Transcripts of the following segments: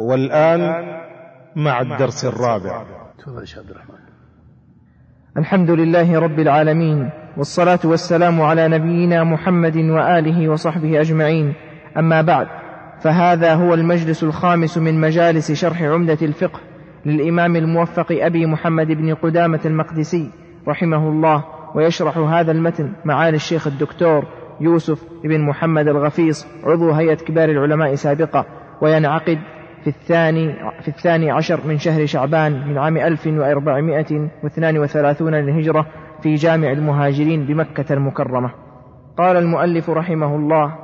والآن مع الدرس الرابع. تفضل يا عبد الرحمن. الحمد لله رب العالمين والصلاة والسلام على نبينا محمد وآله وصحبه أجمعين. أما بعد فهذا هو المجلس الخامس من مجالس شرح عمدة الفقه للإمام الموفق أبي محمد بن قدامة المقدسي رحمه الله ويشرح هذا المتن معالي الشيخ الدكتور يوسف بن محمد الغفيص عضو هيئة كبار العلماء سابقا وينعقد في الثاني في الثاني عشر من شهر شعبان من عام 1432 للهجرة في جامع المهاجرين بمكة المكرمة. قال المؤلف رحمه الله: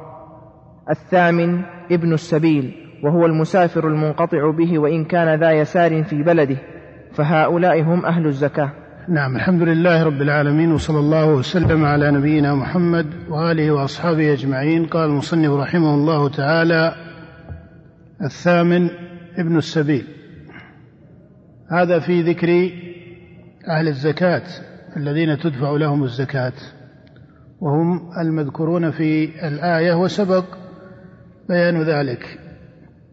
الثامن ابن السبيل وهو المسافر المنقطع به وإن كان ذا يسار في بلده فهؤلاء هم أهل الزكاة. نعم الحمد لله رب العالمين وصلى الله وسلم على نبينا محمد وآله وأصحابه أجمعين قال المصنف رحمه الله تعالى الثامن ابن السبيل. هذا في ذكر أهل الزكاة الذين تدفع لهم الزكاة وهم المذكورون في الآية وسبق بيان ذلك.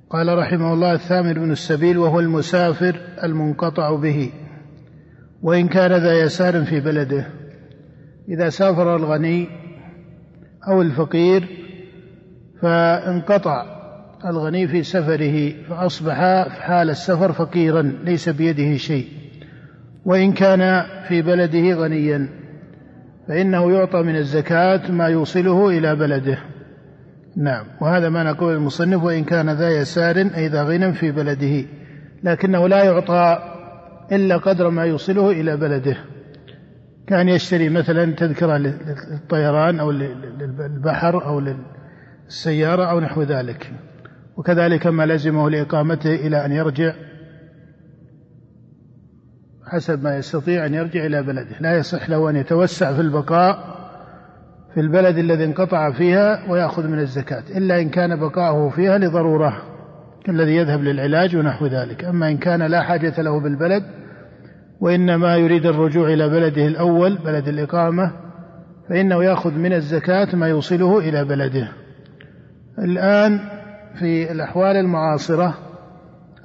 قال رحمه الله الثامن ابن السبيل وهو المسافر المنقطع به وإن كان ذا يسار في بلده. إذا سافر الغني أو الفقير فانقطع الغني في سفره فأصبح في حال السفر فقيرا ليس بيده شيء. وإن كان في بلده غنيا فإنه يعطى من الزكاة ما يوصله إلى بلده. نعم. وهذا ما نقول المصنف وإن كان ذا يسار أي ذا غنى في بلده. لكنه لا يعطى إلا قدر ما يوصله إلى بلده. كان يشتري مثلا تذكرة للطيران أو للبحر أو للسيارة أو نحو ذلك. وكذلك ما لزمه لإقامته إلى أن يرجع حسب ما يستطيع أن يرجع إلى بلده. لا يصح له أن يتوسع في البقاء في البلد الذي انقطع فيها ويأخذ من الزكاة إلا إن كان بقاؤه فيها لضرورة كالذي يذهب للعلاج ونحو ذلك. أما إن كان لا حاجة له بالبلد وإنما يريد الرجوع إلى بلده الأول بلد الإقامة فإنه يأخذ من الزكاة ما يوصله إلى بلده. الآن في الأحوال المعاصرة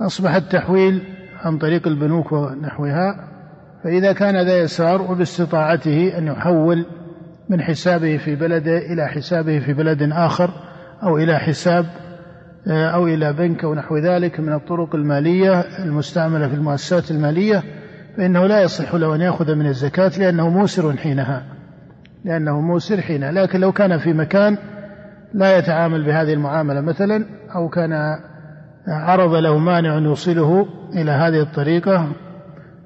أصبح التحويل عن طريق البنوك ونحوها فإذا كان ذا يسار وباستطاعته أن يحول من حسابه في بلده إلى حسابه في بلد آخر أو إلى حساب أو إلى بنك أو نحو ذلك من الطرق المالية المستعملة في المؤسسات المالية فإنه لا يصح له أن يأخذ من الزكاة لأنه موسر حينها لأنه موسر حينها. لكن لو كان في مكان لا يتعامل بهذه المعاملة مثلا أو كان عرض له مانع يوصله إلى هذه الطريقة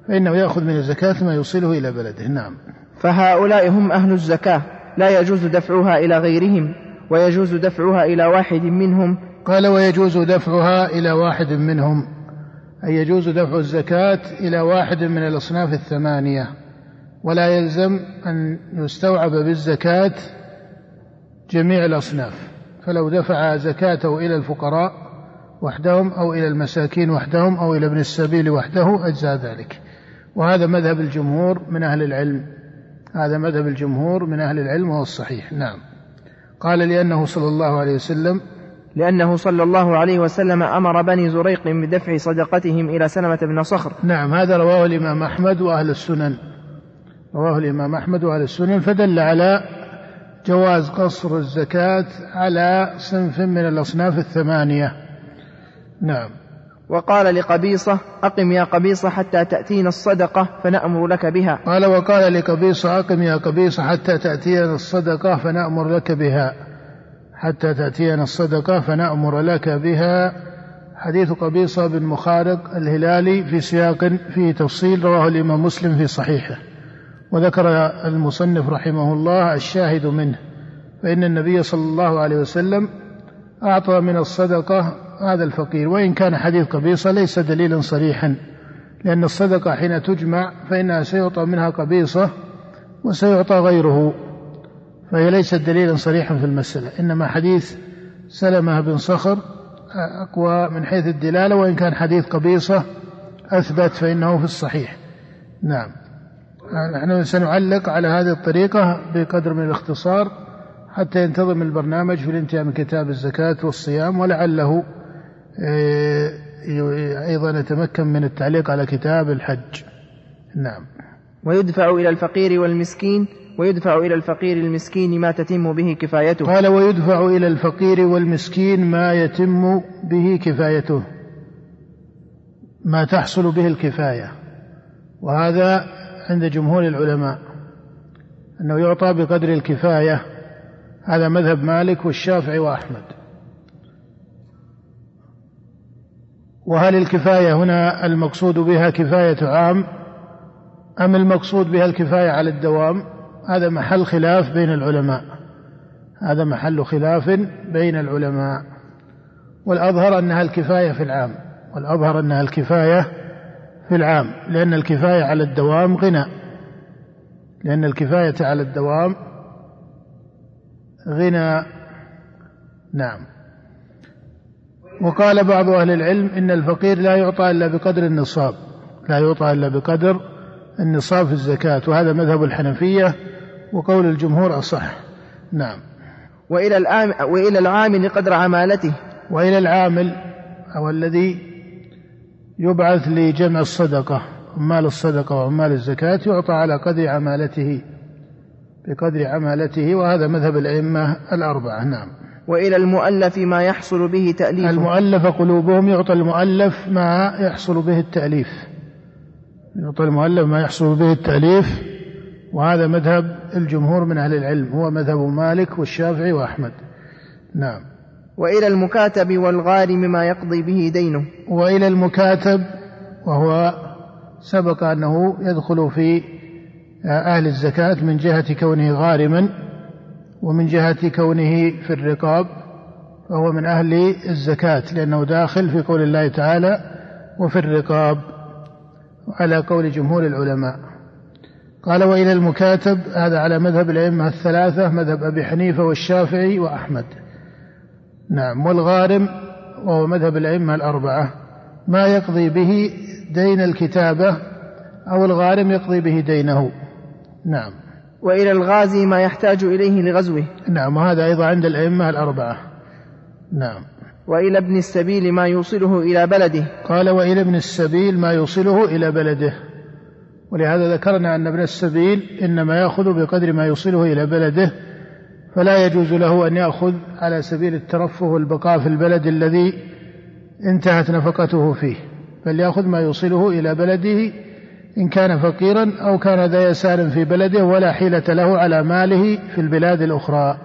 فإنه يأخذ من الزكاة ما يوصله إلى بلده. نعم. فهؤلاء هم أهل الزكاة لا يجوز دفعها إلى غيرهم ويجوز دفعها إلى واحد منهم. قال ويجوز دفعها إلى واحد منهم أي يجوز دفع الزكاة إلى واحد من الأصناف الثمانية. ولا يلزم أن يستوعب بالزكاة جميع الأصناف. فلو دفع زكاته إلى الفقراء وحدهم أو إلى المساكين وحدهم أو إلى ابن السبيل وحده أجزاء ذلك. وهذا مذهب الجمهور من أهل العلم. هذا مذهب الجمهور من أهل العلم وهو الصحيح. نعم. قال لأنه صلى الله عليه وسلم لأنه صلى الله عليه وسلم أمر بني زريق بدفع صدقتهم إلى سلمة بن صخر. نعم. هذا رواه الإمام أحمد وأهل السنن. رواه الإمام أحمد وأهل السنن فدل على جواز قصر الزكاة على صنف من الأصناف الثمانية. نعم. وقال لقبيصة أقم يا قبيصة حتى تأتينا الصدقة فنأمر لك بها. قال وقال لقبيصة أقم يا قبيصة حتى تأتينا الصدقة فنأمر لك بها. حتى تأتينا الصدقة فنأمر لك بها. حديث قبيصة بن مخارق الهلالي في سياق فيه تفصيل رواه الإمام مسلم في صحيحه. وذكر المصنف رحمه الله الشاهد منه فإن النبي صلى الله عليه وسلم أعطى من الصدقة هذا الفقير وإن كان حديث قبيصة ليس دليلا صريحا لأن الصدقة حين تجمع فإنها سيعطى منها قبيصة وسيعطى غيره فهي ليست دليلا صريحا في المسألة إنما حديث سلمة بن صخر أقوى من حيث الدلالة وإن كان حديث قبيصة أثبت فإنه في الصحيح. نعم. نحن سنعلق على هذه الطريقة بقدر من الاختصار حتى ينتظم البرنامج في الانتهاء من كتاب الزكاة والصيام ولعله أيضا يتمكن من التعليق على كتاب الحج. نعم. ويدفع إلى الفقير والمسكين ويدفع إلى الفقير المسكين ما تتم به كفايته. قال ويدفع إلى الفقير والمسكين ما يتم به كفايته. ما تحصل به الكفاية. وهذا عند جمهور العلماء أنه يعطى بقدر الكفاية هذا مذهب مالك والشافعي وأحمد. وهل الكفاية هنا المقصود بها كفاية عام أم المقصود بها الكفاية على الدوام؟ هذا محل خلاف بين العلماء. هذا محل خلاف بين العلماء. والأظهر أنها الكفاية في العام. والأظهر أنها الكفاية في العام لأن الكفاية على الدوام غنى. لأن الكفاية على الدوام غنى. نعم. وقال بعض أهل العلم إن الفقير لا يعطى إلا بقدر النصاب. لا يعطى إلا بقدر النصاب في الزكاة وهذا مذهب الحنفية وقول الجمهور أصح. نعم. وإلى العام وإلى العامل قدر عمالته. وإلى العامل أو الذي يبعث لجمع الصدقة عمال الصدقة وعمال الزكاة يعطى على قدر عمالته بقدر عمالته وهذا مذهب الأئمة الأربعة نعم. وإلى المؤلف ما يحصل به تأليف المؤلف قلوبهم يعطى المؤلف ما يحصل به التأليف. يعطى المؤلف ما يحصل به التأليف وهذا مذهب الجمهور من أهل العلم هو مذهب مالك والشافعي وأحمد. نعم. وإلى المكاتب والغارم ما يقضي به دينه. وإلى المكاتب وهو سبق أنه يدخل في أهل الزكاة من جهة كونه غارما ومن جهة كونه في الرقاب فهو من أهل الزكاة لأنه داخل في قول الله تعالى وفي الرقاب على قول جمهور العلماء. قال وإلى المكاتب هذا على مذهب الأئمة الثلاثة مذهب أبي حنيفة والشافعي وأحمد. نعم والغارم وهو مذهب الأئمة الأربعة ما يقضي به دين الكتابة أو الغارم يقضي به دينه. نعم. وإلى الغازي ما يحتاج إليه لغزوه. نعم وهذا أيضا عند الأئمة الأربعة. نعم. وإلى ابن السبيل ما يوصله إلى بلده. قال وإلى ابن السبيل ما يوصله إلى بلده. ولهذا ذكرنا أن ابن السبيل إنما يأخذ بقدر ما يوصله إلى بلده فلا يجوز له أن يأخذ على سبيل الترفه والبقاء في البلد الذي انتهت نفقته فيه بل يأخذ ما يوصله إلى بلده إن كان فقيرا أو كان ذا يسار في بلده ولا حيلة له على ماله في البلاد الأخرى.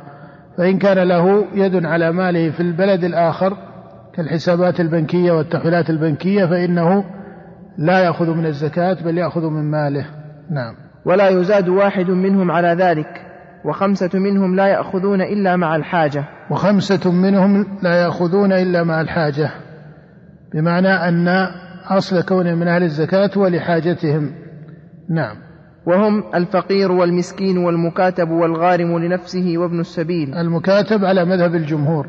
فإن كان له يد على ماله في البلد الآخر كالحسابات البنكية والتحويلات البنكية فإنه لا يأخذ من الزكاة بل يأخذ من ماله. نعم. ولا يزاد واحد منهم على ذلك. وخمسة منهم لا يأخذون إلا مع الحاجة. وخمسة منهم لا يأخذون إلا مع الحاجة. بمعنى أن أصل كونهم من أهل الزكاة هو لحاجتهم نعم. وهم الفقير والمسكين والمكاتب والغارم لنفسه وابن السبيل. المكاتب على مذهب الجمهور.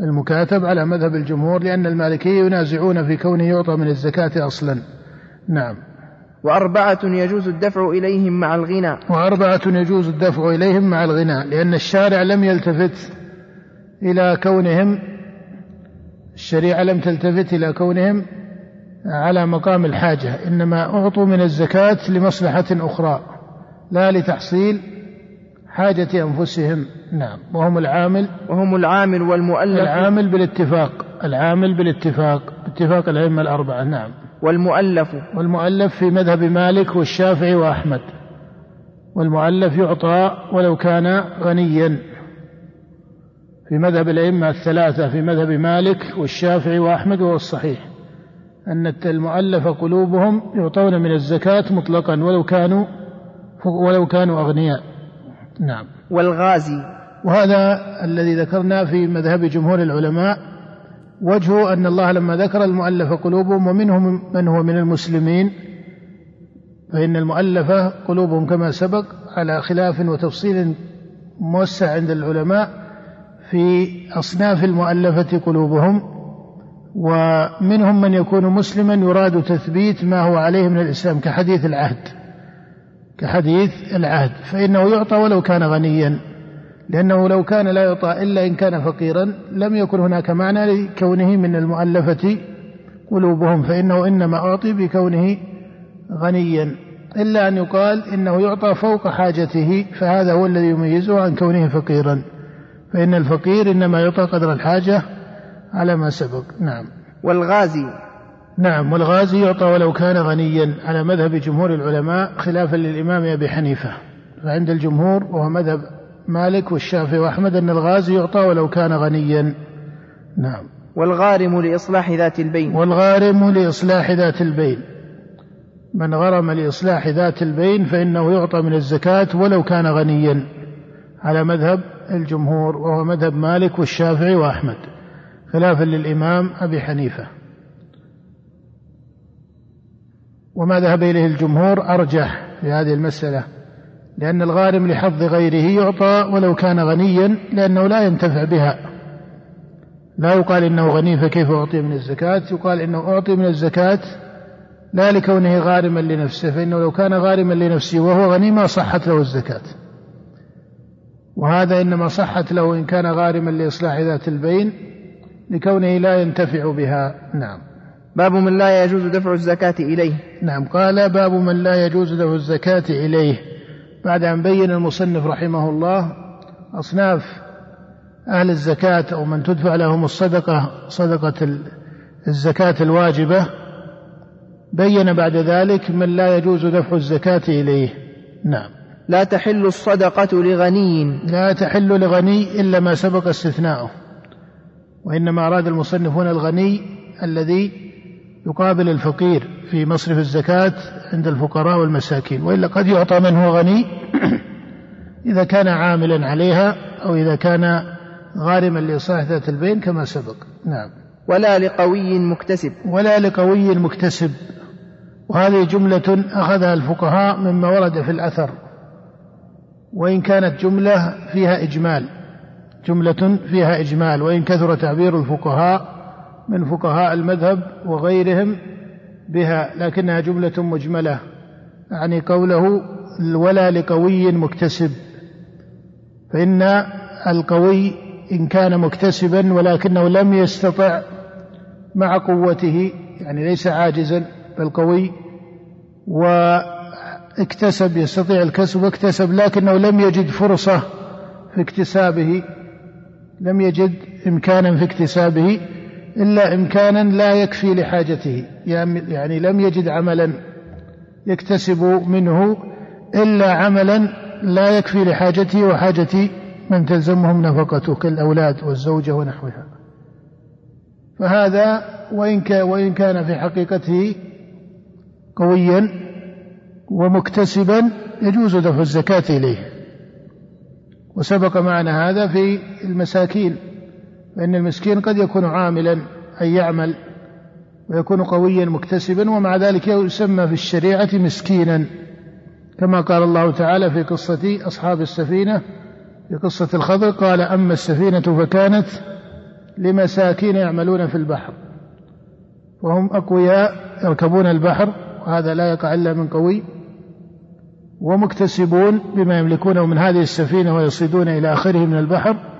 المكاتب على مذهب الجمهور لأن المالكية ينازعون في كونه يعطى من الزكاة أصلا. نعم. وأربعة يجوز الدفع إليهم مع الغنى. وأربعة يجوز الدفع إليهم مع الغنى لأن الشارع لم يلتفت إلى كونهم الشريعة لم تلتفت إلى كونهم على مقام الحاجة إنما أعطوا من الزكاة لمصلحة أخرى لا لتحصيل حاجة أنفسهم. نعم. وهم العامل وهم العامل والمؤلف. العامل بالاتفاق العامل بالاتفاق باتفاق الأئمة الأربعة. نعم. والمؤلف. والمؤلف في مذهب مالك والشافعي وأحمد. والمؤلف يعطى ولو كان غنيا. في مذهب الأئمة الثلاثة في مذهب مالك والشافعي وأحمد وهو الصحيح. أن المؤلف قلوبهم يعطون من الزكاة مطلقا ولو كانوا ولو كانوا أغنياء. نعم. والغازي. وهذا الذي ذكرنا في مذهب جمهور العلماء وجهه أن الله لما ذكر المؤلف قلوبهم ومنهم من هو من المسلمين فإن المؤلفة قلوبهم كما سبق على خلاف وتفصيل موسع عند العلماء في أصناف المؤلفة قلوبهم ومنهم من يكون مسلما يراد تثبيت ما هو عليه من الإسلام كحديث العهد كحديث العهد فإنه يعطى ولو كان غنيا. لأنه لو كان لا يعطى إلا إن كان فقيرا لم يكن هناك معنى لكونه من المؤلفة قلوبهم فإنه إنما أعطي بكونه غنيا. إلا أن يقال إنه يعطى فوق حاجته فهذا هو الذي يميزه عن كونه فقيرا. فإن الفقير إنما يعطى قدر الحاجة على ما سبق. نعم. والغازي. نعم والغازي يعطى ولو كان غنيا على مذهب جمهور العلماء خلافا للإمام أبي حنيفة. فعند الجمهور وهو مذهب مالك والشافعي وأحمد أن الغازي يعطى ولو كان غنيا. نعم. والغارم لإصلاح ذات البين. والغارم لإصلاح ذات البين. من غرم لإصلاح ذات البين فإنه يعطى من الزكاة ولو كان غنيا. على مذهب الجمهور وهو مذهب مالك والشافعي وأحمد. خلافا للإمام أبي حنيفة. وما ذهب إليه الجمهور أرجح في هذه المسألة. لأن الغارم لحظ غيره يعطى ولو كان غنيا لأنه لا ينتفع بها. لا يقال إنه غني فكيف أعطي من الزكاة؟ يقال إنه أعطي من الزكاة لا لكونه غارما لنفسه فإنه لو كان غارما لنفسه وهو غني ما صحت له الزكاة. وهذا إنما صحت له إن كان غارما لإصلاح ذات البين لكونه لا ينتفع بها. نعم. باب من لا يجوز دفع الزكاة إليه. نعم. قال باب من لا يجوز دفع الزكاة إليه. بعد أن بين المصنف رحمه الله أصناف أهل الزكاة أو من تدفع لهم الصدقة صدقة الزكاة الواجبة بين بعد ذلك من لا يجوز دفع الزكاة إليه. نعم. لا تحل الصدقة لغني. لا تحل لغني إلا ما سبق استثناؤه وإنما أراد المصنف هنا الغني الذي يقابل الفقير في مصرف الزكاة عند الفقراء والمساكين وإلا قد يعطى من هو غني إذا كان عاملا عليها أو إذا كان غارما لإصلاح ذات البين كما سبق. نعم. ولا لقوي مكتسب. ولا لقوي مكتسب. وهذه جملة أخذها الفقهاء مما ورد في الأثر. وإن كانت جملة فيها إجمال جملة فيها إجمال وإن كثر تعبير الفقهاء من فقهاء المذهب وغيرهم بها لكنها جملة مجملة. يعني قوله ولا لقوي مكتسب. فإن القوي إن كان مكتسبا ولكنه لم يستطع مع قوته يعني ليس عاجزا بل قوي واكتسب يستطيع الكسب واكتسب لكنه لم يجد فرصة في اكتسابه لم يجد إمكانا في اكتسابه. إلا إمكانا لا يكفي لحاجته. يعني لم يجد عملا يكتسب منه إلا عملا لا يكفي لحاجته وحاجة من تلزمهم نفقته كالأولاد والزوجة ونحوها. فهذا وإن وإن كان في حقيقته قويا ومكتسبا يجوز دفع الزكاة إليه. وسبق معنا هذا في المساكين. فإن المسكين قد يكون عاملا أي يعمل ويكون قويا مكتسبا ومع ذلك يسمى في الشريعة مسكينا. كما قال الله تعالى في قصة أصحاب السفينة في قصة الخضر قال أما السفينة فكانت لمساكين يعملون في البحر وهم أقوياء يركبون البحر وهذا لا يقع إلا من قوي ومكتسبون بما يملكونه من هذه السفينة ويصيدون إلى آخره من البحر.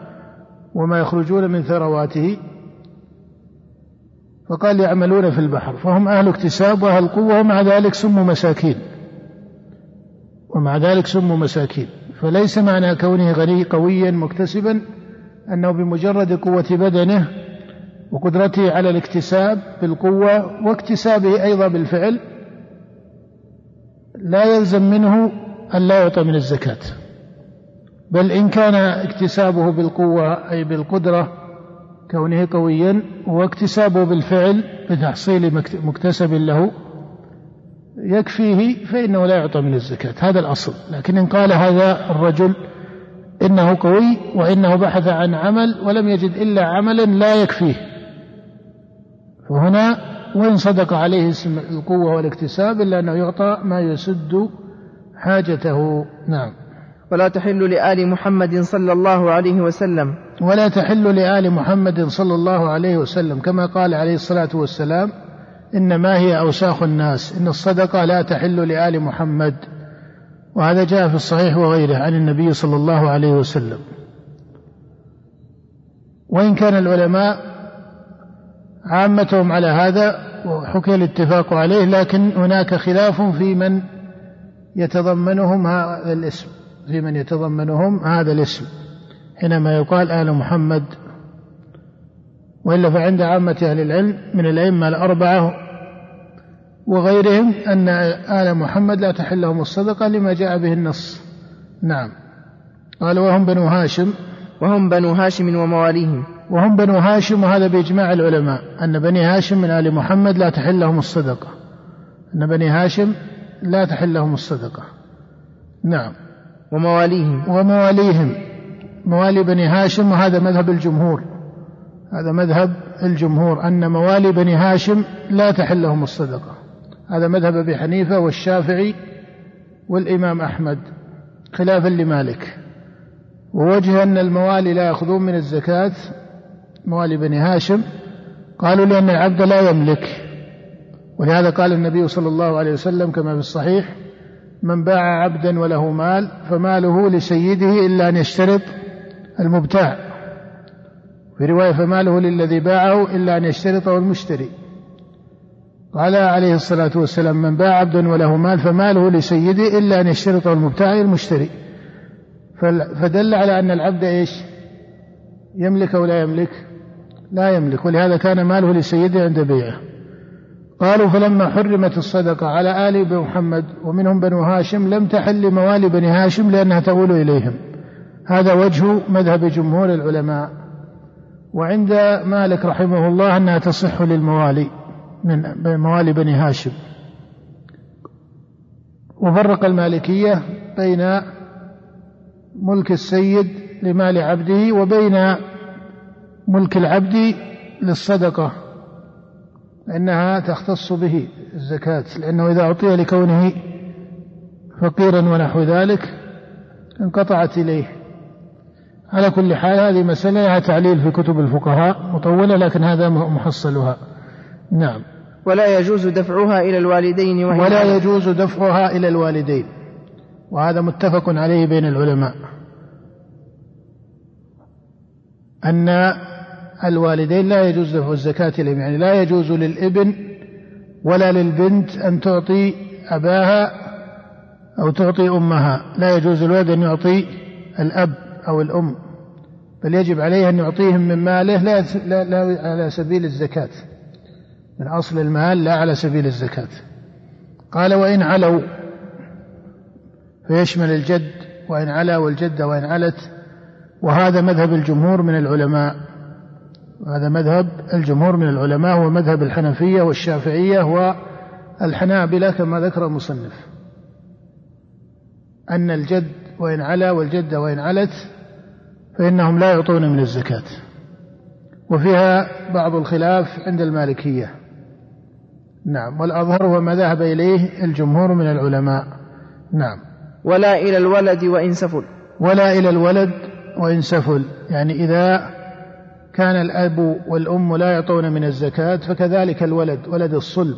وما يخرجون من ثرواته. فقال يعملون في البحر فهم أهل اكتساب وأهل قوة ومع ذلك سموا مساكين. ومع ذلك سموا مساكين. فليس معنى كونه غني قويا مكتسبا أنه بمجرد قوة بدنه وقدرته على الاكتساب بالقوة واكتسابه أيضا بالفعل لا يلزم منه أن لا يعطى من الزكاة. بل إن كان اكتسابه بالقوة أي بالقدرة كونه قويا واكتسابه بالفعل بتحصيل مكتسب له يكفيه فإنه لا يعطى من الزكاة. هذا الأصل. لكن إن قال هذا الرجل إنه قوي وإنه بحث عن عمل ولم يجد إلا عملا لا يكفيه. فهنا وإن صدق عليه اسم القوة والاكتساب إلا أنه يعطى ما يسد حاجته. نعم. ولا تحل لآل محمد صلى الله عليه وسلم. ولا تحل لآل محمد صلى الله عليه وسلم. كما قال عليه الصلاة والسلام إنما هي أوساخ الناس. إن الصدقة لا تحل لآل محمد. وهذا جاء في الصحيح وغيره عن النبي صلى الله عليه وسلم. وإن كان العلماء عامتهم على هذا وحكي الاتفاق عليه لكن هناك خلاف في من يتضمنهم هذا الاسم. في من يتضمنهم هذا الاسم. حينما يقال آل محمد. وإلا فعند عامة أهل العلم من الأئمة الأربعة وغيرهم أن آل محمد لا تحل لهم الصدقة لما جاء به النص. نعم. قال وهم بنو هاشم. وهم بنو هاشم ومواليهم. وهم بنو هاشم وهذا بإجماع العلماء. أن بني هاشم من آل محمد لا تحل لهم الصدقة. أن بني هاشم لا تحل لهم الصدقة. نعم. ومواليهم. ومواليهم. موالي بني هاشم وهذا مذهب الجمهور. هذا مذهب الجمهور أن موالي بني هاشم لا تحل لهم الصدقة. هذا مذهب أبي حنيفة والشافعي والإمام أحمد خلافا لمالك. ووجه أن الموالي لا يأخذون من الزكاة موالي بني هاشم. قالوا لأن العبد لا يملك. ولهذا قال النبي صلى الله عليه وسلم كما في الصحيح من باع عبدا وله مال فماله لسيده إلا أن يشترط المبتاع. في رواية فماله للذي باعه إلا أن يشترطه المشتري. قال عليه الصلاة والسلام من باع عبدا وله مال فماله لسيده إلا أن يشترطه المبتاع المشتري. فدل على أن العبد إيش؟ يملك أو لا يملك؟ لا يملك ولهذا كان ماله لسيده عند بيعه. قالوا فلما حرمت الصدقة على آل محمد ومنهم بنو هاشم لم تحل لموالي بني هاشم لأنها تؤول إليهم. هذا وجه مذهب جمهور العلماء. وعند مالك رحمه الله أنها تصح للموالي من موالي بني هاشم. وفرق المالكية بين ملك السيد لمال عبده وبين ملك العبد للصدقة. لأنها تختص به الزكاة لأنه إذا أعطي لكونه فقيرا ونحو ذلك انقطعت إليه. على كل حال هذه مسألة لها تعليل في كتب الفقهاء مطولة لكن هذا محصلها. نعم. ولا يجوز دفعها إلى الوالدين وهي ولا يجوز دفعها إلى الوالدين. وهذا متفق عليه بين العلماء. أن الوالدين لا يجوز دفع الزكاة إليهم يعني لا يجوز للابن ولا للبنت أن تعطي أباها أو تعطي أمها لا يجوز الولد أن يعطي الأب أو الأم بل يجب عليه أن يعطيهم من ماله لا, لا, لا على سبيل الزكاة من أصل المال لا على سبيل الزكاة. قال وإن علوا فيشمل الجد وإن علا والجدة وإن علت وهذا مذهب الجمهور من العلماء. هذا مذهب الجمهور من العلماء هو مذهب الحنفية والشافعية والحنابلة كما ذكر المصنف. أن الجد وإن علا والجدة وإن علت فإنهم لا يعطون من الزكاة. وفيها بعض الخلاف عند المالكية. نعم والأظهر هو ما ذهب إليه الجمهور من العلماء. نعم. ولا إلى الولد وإن سفل. ولا إلى الولد وإن سفل يعني إذا كان الأب والأم لا يعطون من الزكاة فكذلك الولد ولد الصلب.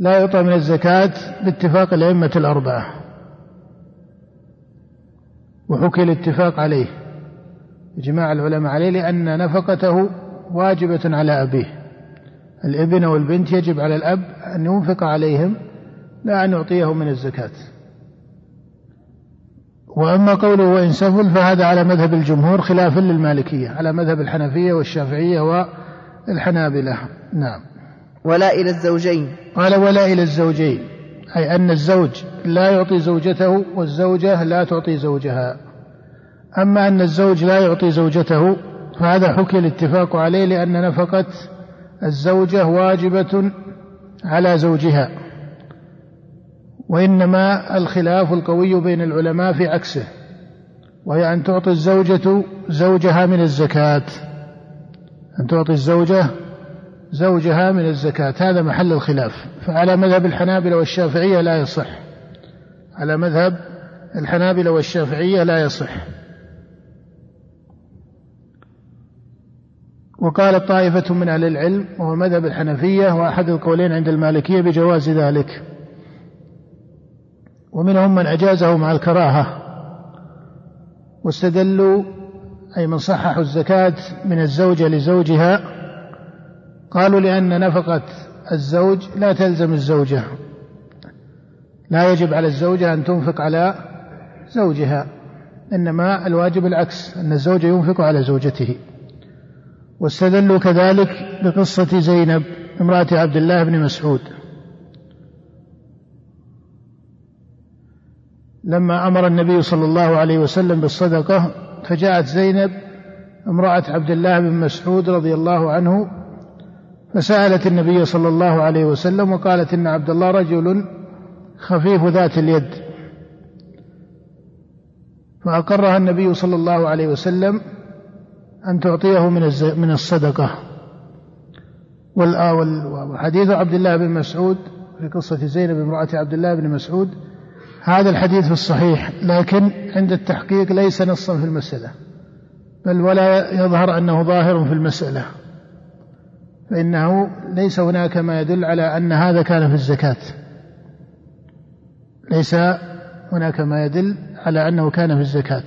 لا يعطى من الزكاة باتفاق الأئمة الأربعة. وحكي الاتفاق عليه. إجماع العلماء عليه لأن نفقته واجبة على أبيه. الابن والبنت يجب على الأب أن ينفق عليهم لا أن يعطيه من الزكاة. وأما قوله وإن سفل فهذا على مذهب الجمهور خلافا للمالكية على مذهب الحنفية والشافعية والحنابلة. نعم. ولا إلى الزوجين. قال ولا إلى الزوجين أي أن الزوج لا يعطي زوجته والزوجة لا تعطي زوجها. أما أن الزوج لا يعطي زوجته فهذا حكي الاتفاق عليه لأن نفقة الزوجة واجبة على زوجها. وإنما الخلاف القوي بين العلماء في عكسه وهي أن تعطي الزوجة زوجها من الزكاة. أن تعطي الزوجة زوجها من الزكاة. هذا محل الخلاف. فعلى مذهب الحنابلة والشافعية لا يصح. على مذهب الحنابلة والشافعية لا يصح. وقالت طائفة من أهل العلم وهو مذهب الحنفية وأحد القولين عند المالكية بجواز ذلك. ومنهم من أجازه مع الكراهة واستدلوا أي من صححوا الزكاة من الزوجة لزوجها قالوا لأن نفقة الزوج لا تلزم الزوجة. لا يجب على الزوجة أن تنفق على زوجها إنما الواجب العكس أن الزوج ينفق على زوجته. واستدلوا كذلك بقصة زينب امرأة عبد الله بن مسعود. لما أمر النبي صلى الله عليه وسلم بالصدقة فجاءت زينب امرأة عبد الله بن مسعود رضي الله عنه فسألت النبي صلى الله عليه وسلم وقالت إن عبد الله رجل خفيف ذات اليد. فأقرها النبي صلى الله عليه وسلم أن تعطيه من من الصدقة. وحديث عبد الله بن مسعود في قصة زينب امرأة عبد الله بن مسعود هذا الحديث في الصحيح لكن عند التحقيق ليس نصا في المسألة بل ولا يظهر أنه ظاهر في المسألة فإنه ليس هناك ما يدل على أن هذا كان في الزكاة. ليس هناك ما يدل على أنه كان في الزكاة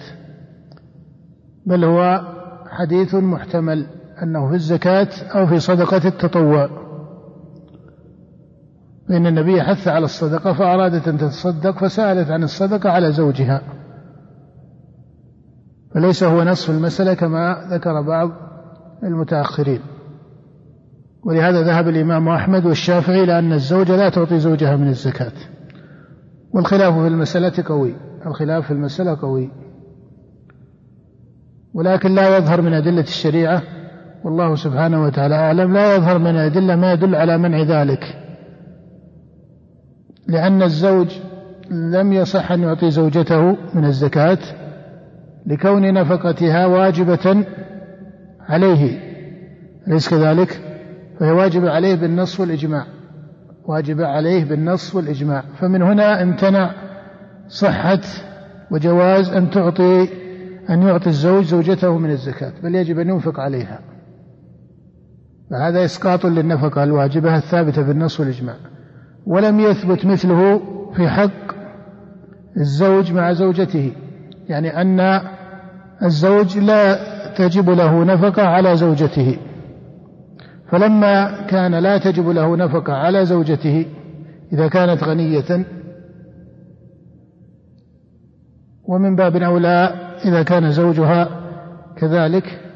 بل هو حديث محتمل أنه في الزكاة أو في صدقة التطوع. فإن النبي حث على الصدقة فأرادت أن تتصدق فسألت عن الصدقة على زوجها. فليس هو نصف المسألة كما ذكر بعض المتأخرين. ولهذا ذهب الإمام أحمد والشافعي إلى أن الزوجة لا تعطي زوجها من الزكاة. والخلاف في المسألة قوي. الخلاف في المسألة قوي. ولكن لا يظهر من أدلة الشريعة. والله سبحانه وتعالى أعلم. لا يظهر من الأدلة ما يدل على منع ذلك. لأن الزوج لم يصح أن يعطي زوجته من الزكاة لكون نفقتها واجبة عليه أليس كذلك؟ فهي واجبة عليه بالنص والإجماع واجبة عليه بالنص والإجماع. فمن هنا امتنع صحة وجواز أن تعطي أن يعطي الزوج زوجته من الزكاة بل يجب أن ينفق عليها. فهذا إسقاط للنفقة الواجبة الثابتة بالنص والإجماع. ولم يثبت مثله في حق الزوج مع زوجته يعني أن الزوج لا تجب له نفقة على زوجته. فلما كان لا تجب له نفقة على زوجته إذا كانت غنية ومن باب أولى إذا كان زوجها كذلك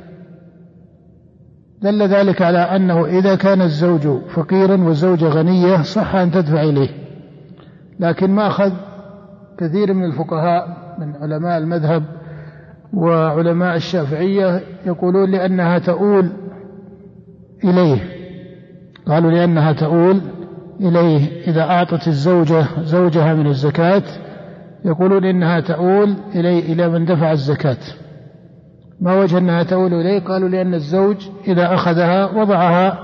دل ذلك على أنه إذا كان الزوج فقيرا والزوجة غنية صح أن تدفع إليه. لكن ما أخذ كثير من الفقهاء من علماء المذهب وعلماء الشافعية يقولون لأنها تؤول إليه. قالوا لأنها تؤول إليه. إذا أعطت الزوجة زوجها من الزكاة يقولون إنها تؤول إليه إلى من دفع الزكاة. ما وجه أنها تؤول إليه؟ قالوا لأن الزوج إذا أخذها وضعها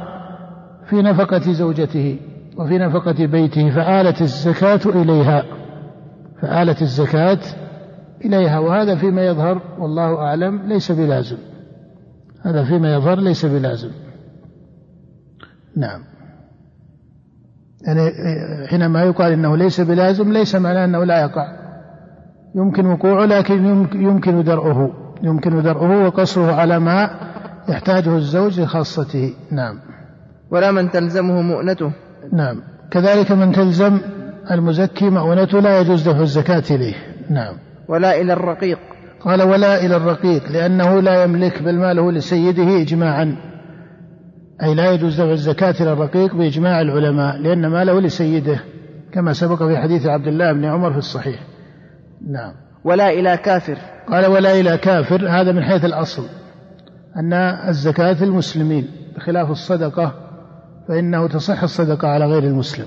في نفقة زوجته وفي نفقة بيته فآلت الزكاة إليها فآلت الزكاة إليها وهذا فيما يظهر والله أعلم ليس بلازم. هذا فيما يظهر ليس بلازم. نعم. يعني حينما يقال إنه ليس بلازم ليس معناه إنه لا يقع. يمكن وقوعه لكن يمكن درءه يمكن درءه وقصره على ما يحتاجه الزوج لخاصته. نعم. ولا من تلزمه مؤنته. نعم. كذلك من تلزم المزكي مؤونته لا يجوز دفع الزكاة إليه. نعم. ولا إلى الرقيق. قال ولا إلى الرقيق لأنه لا يملك بل ماله لسيده إجماعا. أي لا يجوز دفع الزكاة إلى الرقيق بإجماع العلماء لأن ماله لسيده كما سبق في حديث عبد الله بن عمر في الصحيح. نعم. ولا إلى كافر. قال ولا إلى كافر هذا من حيث الأصل أن الزكاة المسلمين بخلاف الصدقة فإنه تصح الصدقة على غير المسلم.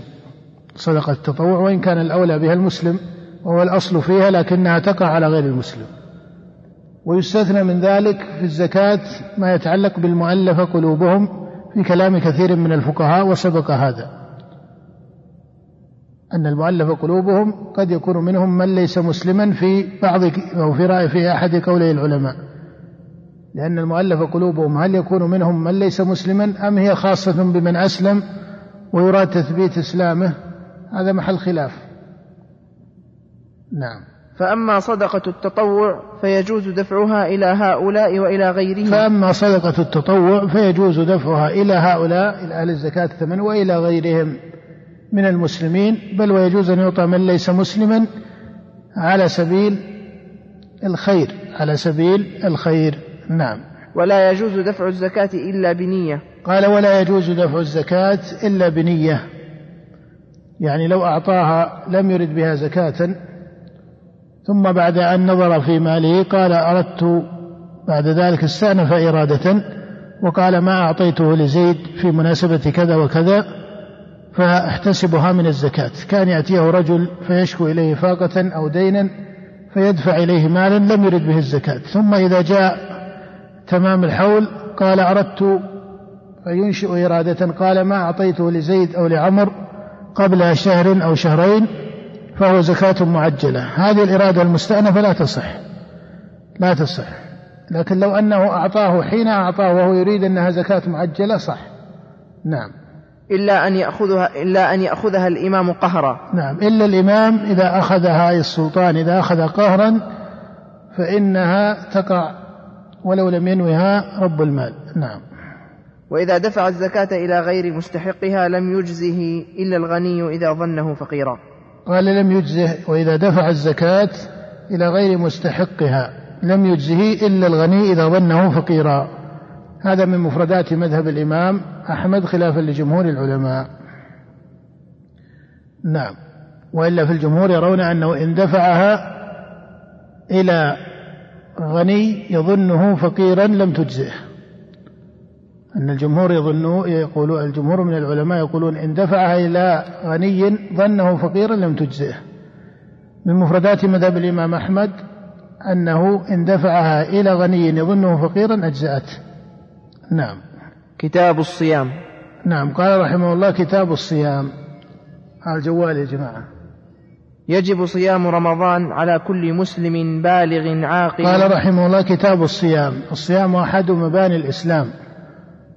صدقة التطوع وإن كان الأولى بها المسلم وهو الأصل فيها لكنها تقع على غير المسلم. ويستثنى من ذلك في الزكاة ما يتعلق بالمؤلفة قلوبهم في كلام كثير من الفقهاء وسبق هذا. أن المؤلف قلوبهم قد يكون منهم من ليس مسلما في بعض أو في رأي في أحد قولي العلماء. لأن المؤلف قلوبهم هل يكون منهم من ليس مسلما أم هي خاصة بمن أسلم ويراد تثبيت إسلامه؟ هذا محل خلاف. نعم. فأما صدقة التطوع فيجوز دفعها إلى هؤلاء وإلى غيرهم. فأما صدقة التطوع فيجوز دفعها إلى هؤلاء إلى أهل الزكاة الثمن وإلى غيرهم. من المسلمين بل ويجوز أن يعطى من ليس مسلما على سبيل الخير على سبيل الخير. نعم. ولا يجوز دفع الزكاة إلا بنية. قال ولا يجوز دفع الزكاة إلا بنية. يعني لو أعطاها لم يرد بها زكاة. ثم بعد أن نظر في ماله قال أردت بعد ذلك استأنف إرادة. وقال ما أعطيته لزيد في مناسبة كذا وكذا. فاحتسبها من الزكاة. كان يأتيه رجل فيشكو إليه فاقة أو دينا فيدفع إليه مالا لم يرد به الزكاة. ثم إذا جاء تمام الحول قال أردت فينشئ إرادة. قال ما أعطيته لزيد أو لعمر قبل شهر أو شهرين فهو زكاة معجلة. هذه الإرادة المستأنفة لا تصح. لا تصح. لكن لو أنه أعطاه حين أعطاه وهو يريد أنها زكاة معجلة صح. نعم. إلا أن يأخذها إلا أن يأخذها الإمام قهرا. نعم إلا الإمام إذا أخذها أي السلطان إذا أخذ قهرا فإنها تقع ولو لم ينوها رب المال. نعم. وإذا دفع الزكاة إلى غير مستحقها لم يجزه إلا الغني إذا ظنه فقيرا. قال لم يجزه وإذا دفع الزكاة إلى غير مستحقها لم يجزه إلا الغني إذا ظنه فقيرا. هذا من مفردات مذهب الإمام أحمد خلافا لجمهور العلماء. نعم. وإلا في الجمهور يرون أنه إن دفعها إلى غني يظنه فقيرا لم تجزئه. أن الجمهور يظنوا يقولون الجمهور من العلماء يقولون إن دفعها إلى غني ظنه فقيرا لم تجزئه. من مفردات مذهب الإمام أحمد أنه إن دفعها إلى غني يظنه فقيرا أجزأته. نعم. كتاب الصيام. نعم قال رحمه الله كتاب الصيام. على الجوال يا جماعة. يجب صيام رمضان على كل مسلم بالغ عاقل. قال رحمه الله كتاب الصيام. الصيام أحد مباني الإسلام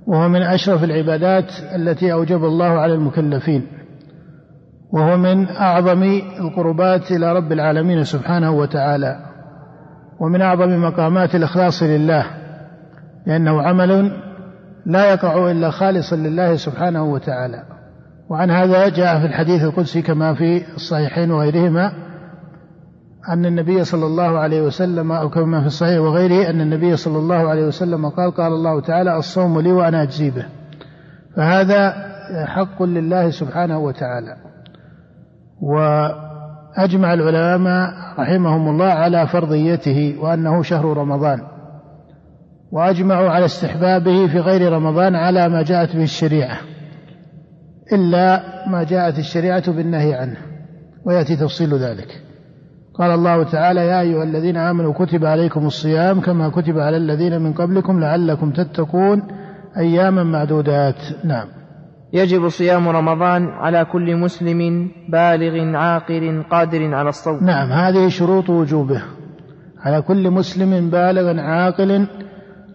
وهو من أشرف العبادات التي أوجب الله على المكلفين وهو من أعظم القربات إلى رب العالمين سبحانه وتعالى ومن أعظم مقامات الإخلاص لله. لأنه عمل لا يقع إلا خالصا لله سبحانه وتعالى. وعن هذا جاء في الحديث القدسي كما في الصحيحين وغيرهما أن النبي صلى الله عليه وسلم أو كما في الصحيح وغيره أن النبي صلى الله عليه وسلم قال قال الله تعالى الصوم لي وأنا أجزي به. فهذا حق لله سبحانه وتعالى. وأجمع العلماء رحمهم الله على فرضيته وأنه شهر رمضان. وأجمعوا على استحبابه في غير رمضان على ما جاءت به الشريعة إلا ما جاءت الشريعة بالنهي عنه ويأتي تفصيل ذلك. قال الله تعالى يا أيها الذين آمنوا كتب عليكم الصيام كما كتب على الذين من قبلكم لعلكم تتقون أياما معدودات. نعم. يجب صيام رمضان على كل مسلم بالغ عاقل قادر على الصوم. نعم هذه شروط وجوبه. على كل مسلم بالغ عاقل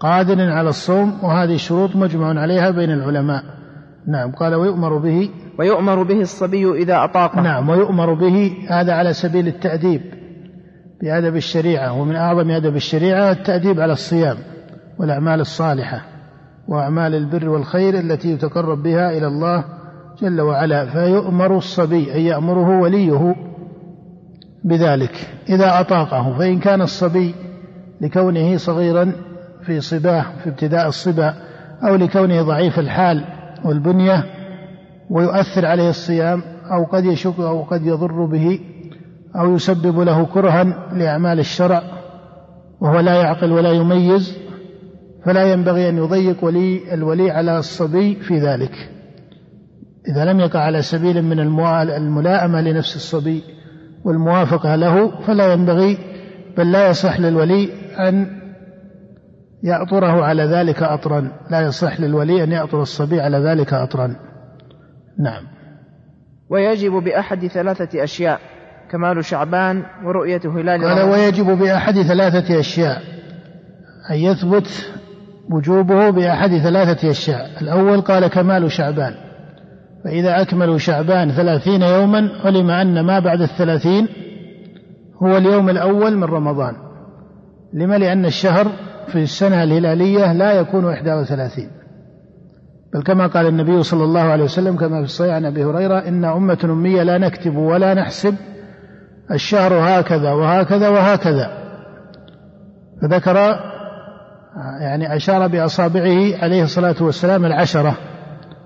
قادر على الصوم وهذه الشروط مجمع عليها بين العلماء. نعم قال ويؤمر به ويؤمر به الصبي إذا أطاقه. نعم ويؤمر به هذا على سبيل التأديب بأدب الشريعة ومن أعظم أدب الشريعة التأديب على الصيام والأعمال الصالحة وأعمال البر والخير التي يتقرب بها إلى الله جل وعلا. فيؤمر الصبي أن يأمره وليه بذلك إذا أطاقه. فإن كان الصبي لكونه صغيرا في صباه في ابتداء الصبا أو لكونه ضعيف الحال والبنية ويؤثر عليه الصيام أو قد يشك أو قد يضر به أو يسبب له كرها لأعمال الشرع وهو لا يعقل ولا يميز فلا ينبغي أن يضيق ولي الولي على الصبي في ذلك. إذا لم يقع على سبيل من الملائمة لنفس الصبي والموافقة له فلا ينبغي بل لا يصح للولي أن يأطره على ذلك أطرا. لا يصح للولي أن يأطر الصبي على ذلك أطرا. نعم. ويجب بأحد ثلاثة أشياء كمال شعبان ورؤية هلال قال ويجب بأحد ثلاثة أشياء. أن يثبت وجوبه بأحد ثلاثة أشياء. الأول قال كمال شعبان. فإذا أكملوا شعبان ثلاثين يوما علم أن ما بعد الثلاثين هو اليوم الأول من رمضان. لما؟ لأن الشهر في السنة الهلالية لا يكون 31 بل كما قال النبي صلى الله عليه وسلم كما في الصحيح عن أبي هريرة إن أمة أمية لا نكتب ولا نحسب الشهر هكذا وهكذا وهكذا. فذكر يعني أشار بأصابعه عليه الصلاة والسلام العشرة.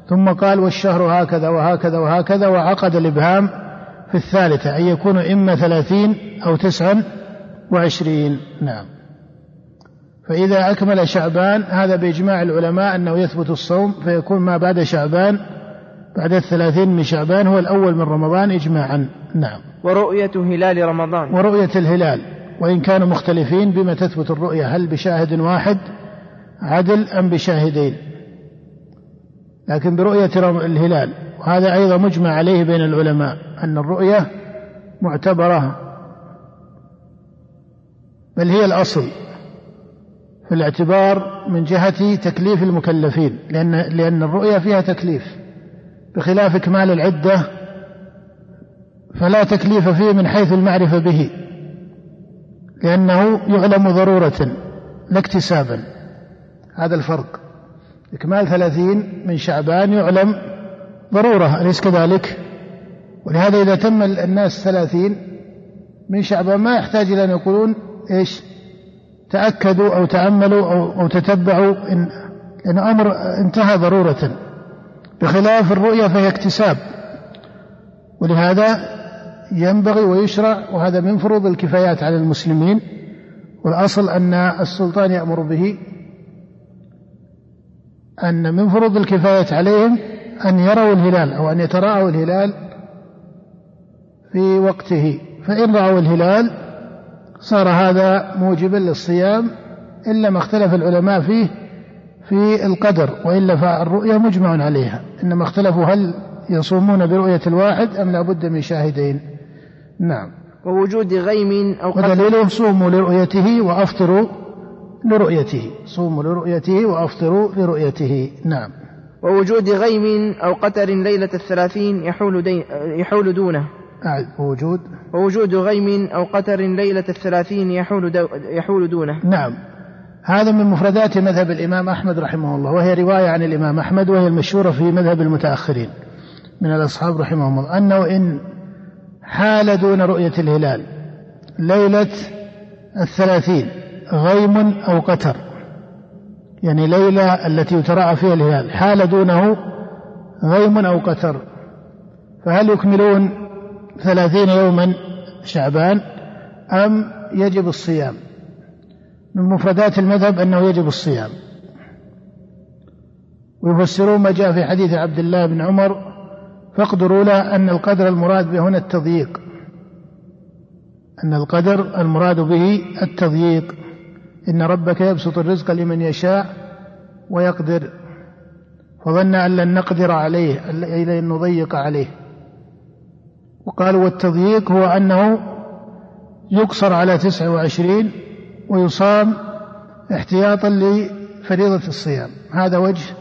ثم قال والشهر هكذا وهكذا وهكذا وعقد الإبهام في الثالثة أن يكون إما ثلاثين أو تسعا وعشرين. نعم. فإذا أكمل شعبان هذا بإجماع العلماء أنه يثبت الصوم فيكون ما بعد شعبان بعد الثلاثين من شعبان هو الأول من رمضان إجماعا. نعم. ورؤية هلال رمضان. ورؤية الهلال. وإن كانوا مختلفين بما تثبت الرؤية هل بشاهد واحد عدل أم بشاهدين؟ لكن برؤية الهلال. وهذا أيضا مجمع عليه بين العلماء أن الرؤية معتبرة بل هي الأصل. في الاعتبار من جهة تكليف المكلفين لأن لأن الرؤيا فيها تكليف. بخلاف إكمال العدة فلا تكليف فيه من حيث المعرفة به لأنه يعلم ضرورة لا اكتسابا. هذا الفرق. إكمال ثلاثين من شعبان يعلم ضرورة أليس كذلك؟ ولهذا إذا تم الناس ثلاثين من شعبان ما يحتاج إلى أن يقولون إيش؟ تأكدوا أو تأملوا أو, أو تتبعوا إن, إن أمر انتهى ضرورة. بخلاف الرؤيا فهي اكتساب. ولهذا ينبغي ويشرع وهذا من فروض الكفايات على المسلمين. والأصل أن السلطان يأمر به. أن من فروض الكفاية عليهم أن يروا الهلال أو أن يتراءوا الهلال في وقته. فإن رأوا الهلال صار هذا موجبا للصيام إلا ما اختلف العلماء فيه في القدر وإلا فالرؤيا مجمع عليها. إنما اختلفوا هل يصومون برؤية الواحد أم لا بد من شاهدين. نعم. ووجود غيم أو قدر ودليله صوموا لرؤيته وأفطروا لرؤيته. صوموا لرؤيته وأفطروا لرؤيته. نعم. ووجود غيم أو قتر ليلة الثلاثين يحول, دي يحول دونه. وجود. ووجود غيم أو قتر ليلة الثلاثين يحول, دو يحول دونه. نعم. هذا من مفردات مذهب الإمام أحمد رحمه الله وهي رواية عن الإمام أحمد وهي المشهورة في مذهب المتأخرين من الأصحاب رحمهم الله أنه إن حال دون رؤية الهلال ليلة الثلاثين غيم أو قتر يعني ليلة التي يتراءى فيها الهلال حال دونه غيم أو قتر فهل يكملون ثلاثين يوما شعبان أم يجب الصيام؟ من مفردات المذهب أنه يجب الصيام. ويفسرون ما جاء في حديث عبد الله بن عمر فاقدروا له أن القدر المراد به هنا التضييق. أن القدر المراد به التضييق. إن ربك يبسط الرزق لمن يشاء ويقدر. فظن أن لن نقدر عليه إلى أن نضيق عليه. وقالوا والتضييق هو أنه يقصر على تسعة وعشرين ويصام احتياطا لفريضة الصيام. هذا وجه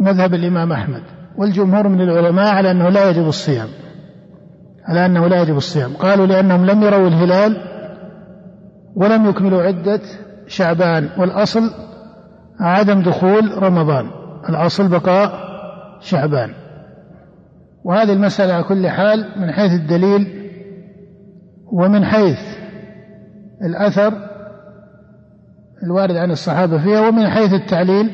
مذهب الإمام أحمد. والجمهور من العلماء على أنه لا يجب الصيام على أنه لا يجب الصيام. قالوا لأنهم لم يروا الهلال ولم يكملوا عدة شعبان. والأصل عدم دخول رمضان الأصل بقاء شعبان. وهذه المسألة على كل حال من حيث الدليل ومن حيث الأثر الوارد عن الصحابة فيها ومن حيث التعليل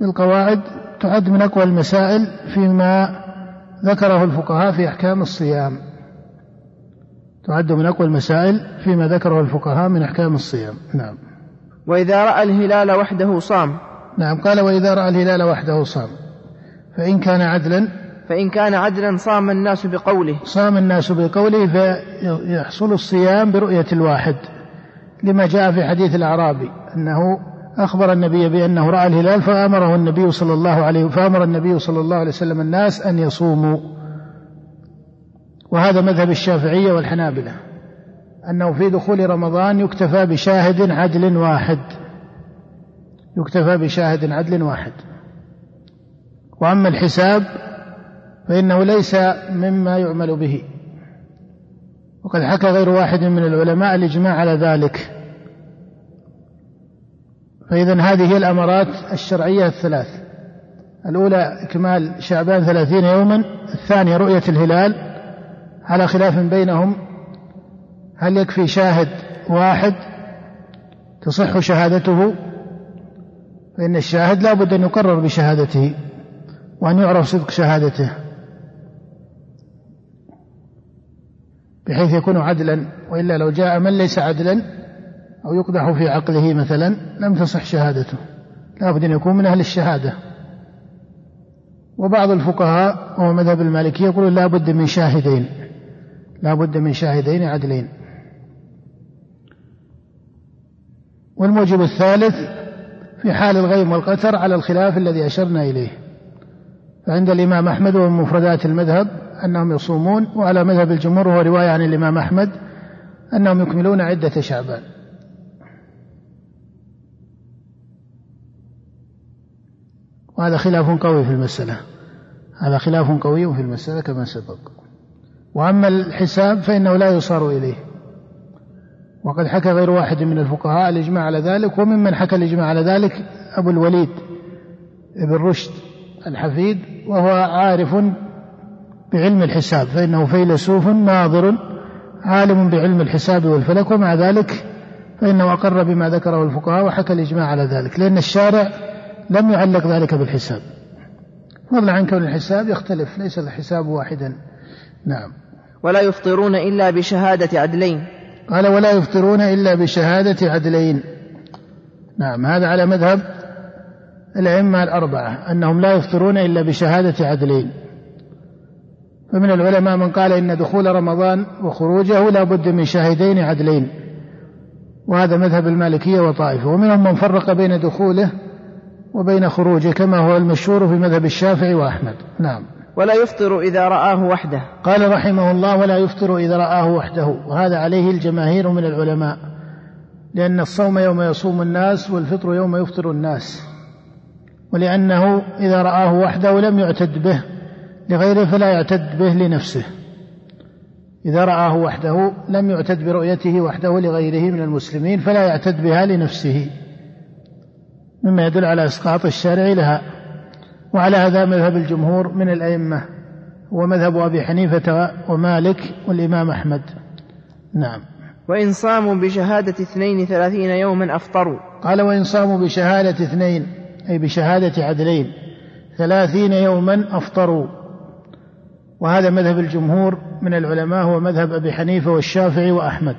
بالقواعد تعد من أقوى المسائل فيما ذكره الفقهاء في أحكام الصيام. تعد من أقوى المسائل فيما ذكره الفقهاء من أحكام الصيام. نعم. وإذا رأى الهلال وحده صام. نعم. قال وإذا رأى الهلال وحده صام. فإن كان عدلا فإن كان عدلا صام الناس بقوله. صام الناس بقوله فيحصل الصيام برؤية الواحد لما جاء في حديث الأعرابي أنه أخبر النبي بأنه رأى الهلال فأمره النبي صلى الله عليه فأمر النبي صلى الله عليه وسلم الناس أن يصوموا. وهذا مذهب الشافعية والحنابلة أنه في دخول رمضان يكتفى بشاهد عدل واحد. يكتفى بشاهد عدل واحد. وأما الحساب فإنه ليس مما يعمل به. وقد حكى غير واحد من العلماء الإجماع على ذلك. فإذا هذه هي الأمارات الشرعية الثلاث. الأولى إكمال شعبان ثلاثين يوما الثانية رؤية الهلال. على خلاف بينهم هل يكفي شاهد واحد تصح شهادته؟ فإن الشاهد لا بد أن يقرر بشهادته وأن يعرف صدق شهادته. بحيث يكون عدلا وإلا لو جاء من ليس عدلا أو يقدح في عقله مثلا لم تصح شهادته. لا بد أن يكون من أهل الشهادة. وبعض الفقهاء وهو مذهب المالكية يقول لا بد من شاهدين لا بد من شاهدين عدلين. والموجب الثالث في حال الغيم والقتر على الخلاف الذي أشرنا إليه. فعند الإمام أحمد ومن مفردات المذهب أنهم يصومون وعلى مذهب الجمهور وهو رواية عن الإمام أحمد أنهم يكملون عدة شعبان. وهذا خلاف قوي في المسألة. هذا خلاف قوي في المسألة كما سبق. وأما الحساب فإنه لا يصار إليه. وقد حكى غير واحد من الفقهاء الإجماع على ذلك وممن حكى الإجماع على ذلك أبو الوليد بن رشد الحفيد وهو عارف بعلم الحساب فإنه فيلسوف ناظر عالم بعلم الحساب والفلك ومع ذلك فإنه أقر بما ذكره الفقهاء وحكى الإجماع على ذلك لأن الشارع لم يعلق ذلك بالحساب. فضلا عن كون الحساب يختلف ليس الحساب واحدا. نعم. ولا يفطرون إلا بشهادة عدلين. قال ولا يفطرون إلا بشهادة عدلين. نعم هذا على مذهب الأئمة الأربعة أنهم لا يفطرون إلا بشهادة عدلين. فمن العلماء من قال إن دخول رمضان وخروجه لا بد من شاهدين عدلين وهذا مذهب المالكية وطائفة. ومنهم من فرق بين دخوله وبين خروجه كما هو المشهور في مذهب الشافعي وأحمد. نعم. ولا يفطر إذا رآه وحده. قال رحمه الله ولا يفطر إذا رآه وحده وهذا عليه الجماهير من العلماء لأن الصوم يوم يصوم الناس والفطر يوم يفطر الناس ولأنه إذا رآه وحده لم يعتد به. لغيره فلا يعتد به لنفسه. إذا رآه وحده لم يعتد برؤيته وحده لغيره من المسلمين فلا يعتد بها لنفسه. مما يدل على إسقاط الشارع لها. وعلى هذا مذهب الجمهور من الأئمة. ومذهب أبي حنيفة ومالك والإمام أحمد. نعم. وإن صاموا بشهادة اثنين ثلاثين يوما أفطروا. قال وإن صاموا بشهادة اثنين أي بشهادة عدلين ثلاثين يوما أفطروا. وهذا مذهب الجمهور من العلماء هو مذهب أبي حنيفة والشافعي وأحمد.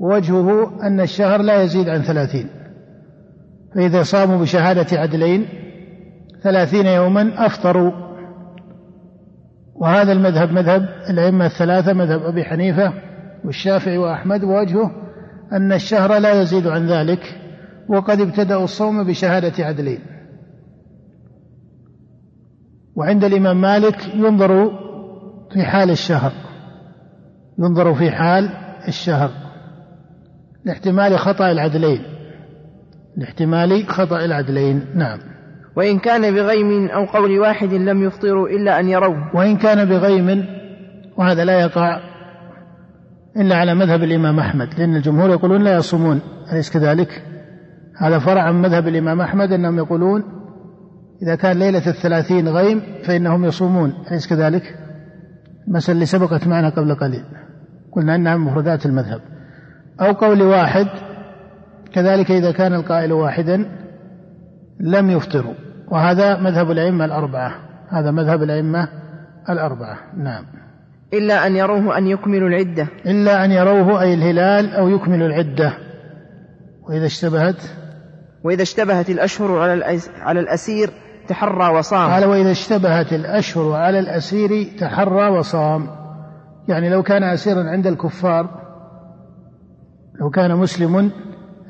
ووجهه أن الشهر لا يزيد عن ثلاثين. فإذا صاموا بشهادة عدلين ثلاثين يوما أفطروا. وهذا المذهب مذهب الأئمة الثلاثة مذهب أبي حنيفة والشافعي وأحمد. ووجهه أن الشهر لا يزيد عن ذلك وقد ابتدأوا الصوم بشهادة عدلين. وعند الإمام مالك ينظر في حال الشهر ينظر في حال الشهر لاحتمال خطأ العدلين. لاحتمال خطأ العدلين نعم. وإن كان بغيم أو قول واحد لم يفطروا إلا أن يروه. وإن كان بغيم وهذا لا يقع إلا على مذهب الإمام أحمد لأن الجمهور يقولون لا يصومون أليس كذلك؟ هذا فرع عن مذهب الإمام أحمد أنهم يقولون إذا كان ليلة الثلاثين غيم فإنهم يصومون أليس كذلك؟ المسألة اللي سبقت معنا قبل قليل. قلنا أنها من مفردات المذهب. أو قول واحد كذلك إذا كان القائل واحدا لم يفطروا. وهذا مذهب الأئمة الأربعة. هذا مذهب الأئمة الأربعة. نعم. إلا أن يروه أن يكملوا العدة. إلا أن يروه أي الهلال أو يكملوا العدة. وإذا اشتبهت؟ وإذا اشتبهت الأشهر على على الأسير تحرى وصام. قال وإذا اشتبهت الأشهر على الأسير تحرى وصام. يعني لو كان أسيرا عند الكفار لو كان مسلم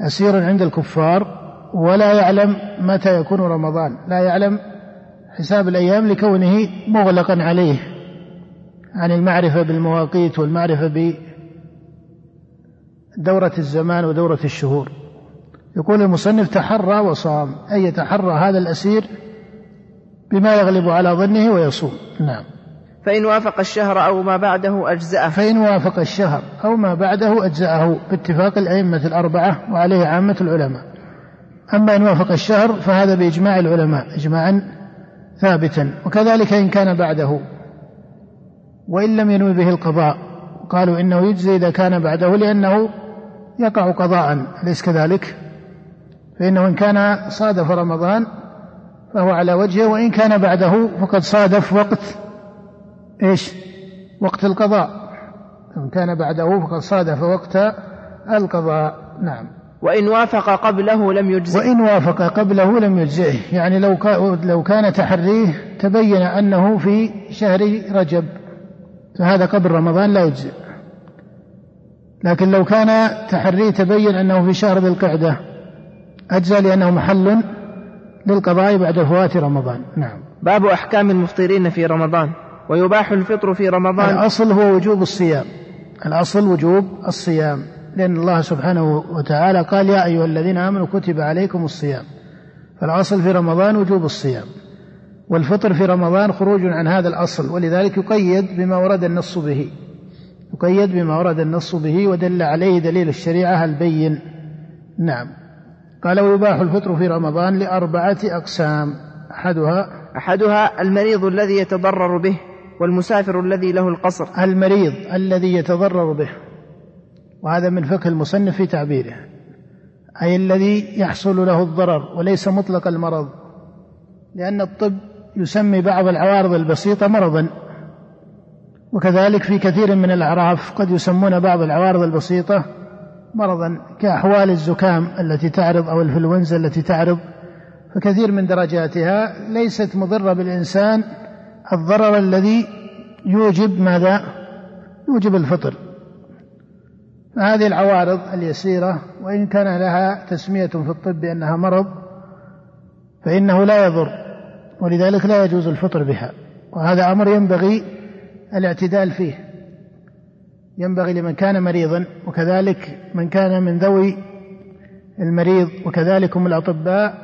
أسيرا عند الكفار ولا يعلم متى يكون رمضان. لا يعلم حساب الأيام لكونه مغلقا عليه. عن المعرفة بالمواقيت والمعرفة بدورة الزمان ودورة الشهور. يقول المصنف تحرى وصام أي يتحرى هذا الأسير بما يغلب على ظنه ويصوم. نعم. فإن وافق الشهر أو ما بعده أجزأه. فإن وافق الشهر أو ما بعده أجزأه. باتفاق الأئمة الأربعة وعليه عامة العلماء. أما إن وافق الشهر فهذا بإجماع العلماء إجماعا ثابتا. وكذلك إن كان بعده. وإن لم ينوي به القضاء. قالوا إنه يجزي إذا كان بعده لأنه يقع قضاء. أليس كذلك؟ فإنه إن كان صادف رمضان فهو على وجهه وإن كان بعده فقد صادف وقت إيش؟ وقت القضاء. إن كان بعده فقد صادف وقت القضاء. نعم. وإن وافق قبله لم يجزئ وإن وافق قبله لم يجزئه. يعني لو لو كان تحريه تبين أنه في شهر رجب. فهذا قبل رمضان لا يجزئ لكن لو كان تحريه تبين أنه في شهر ذي القعدة. أجزى لأنه محل للقضاء بعد فوات رمضان. نعم. باب أحكام المفطرين في رمضان ويباح الفطر في رمضان. الأصل هو وجوب الصيام. الأصل وجوب الصيام. لأن الله سبحانه وتعالى قال يا أيها الذين آمنوا كتب عليكم الصيام. فالأصل في رمضان وجوب الصيام. والفطر في رمضان خروج عن هذا الأصل ولذلك يقيد بما ورد النص به. يقيد بما ورد النص به ودل عليه دليل الشريعة البين. نعم. قال ويباح الفطر في رمضان لأربعة أقسام. أحدها أحدها المريض الذي يتضرر به والمسافر الذي له القصر. المريض الذي يتضرر به. وهذا من فقه المصنف في تعبيره. أي الذي يحصل له الضرر وليس مطلق المرض. لأن الطب يسمي بعض العوارض البسيطة مرضا. وكذلك في كثير من الأعراف قد يسمون بعض العوارض البسيطة مرضا كأحوال الزكام التي تعرض أو الإنفلونزا التي تعرض فكثير من درجاتها ليست مضرة بالإنسان الضرر الذي يوجب ماذا؟ يوجب الفطر فهذه العوارض اليسيرة وإن كان لها تسمية في الطب بأنها مرض فإنه لا يضر ولذلك لا يجوز الفطر بها وهذا أمر ينبغي الاعتدال فيه ينبغي لمن كان مريضا وكذلك من كان من ذوي المريض وكذلك هم الأطباء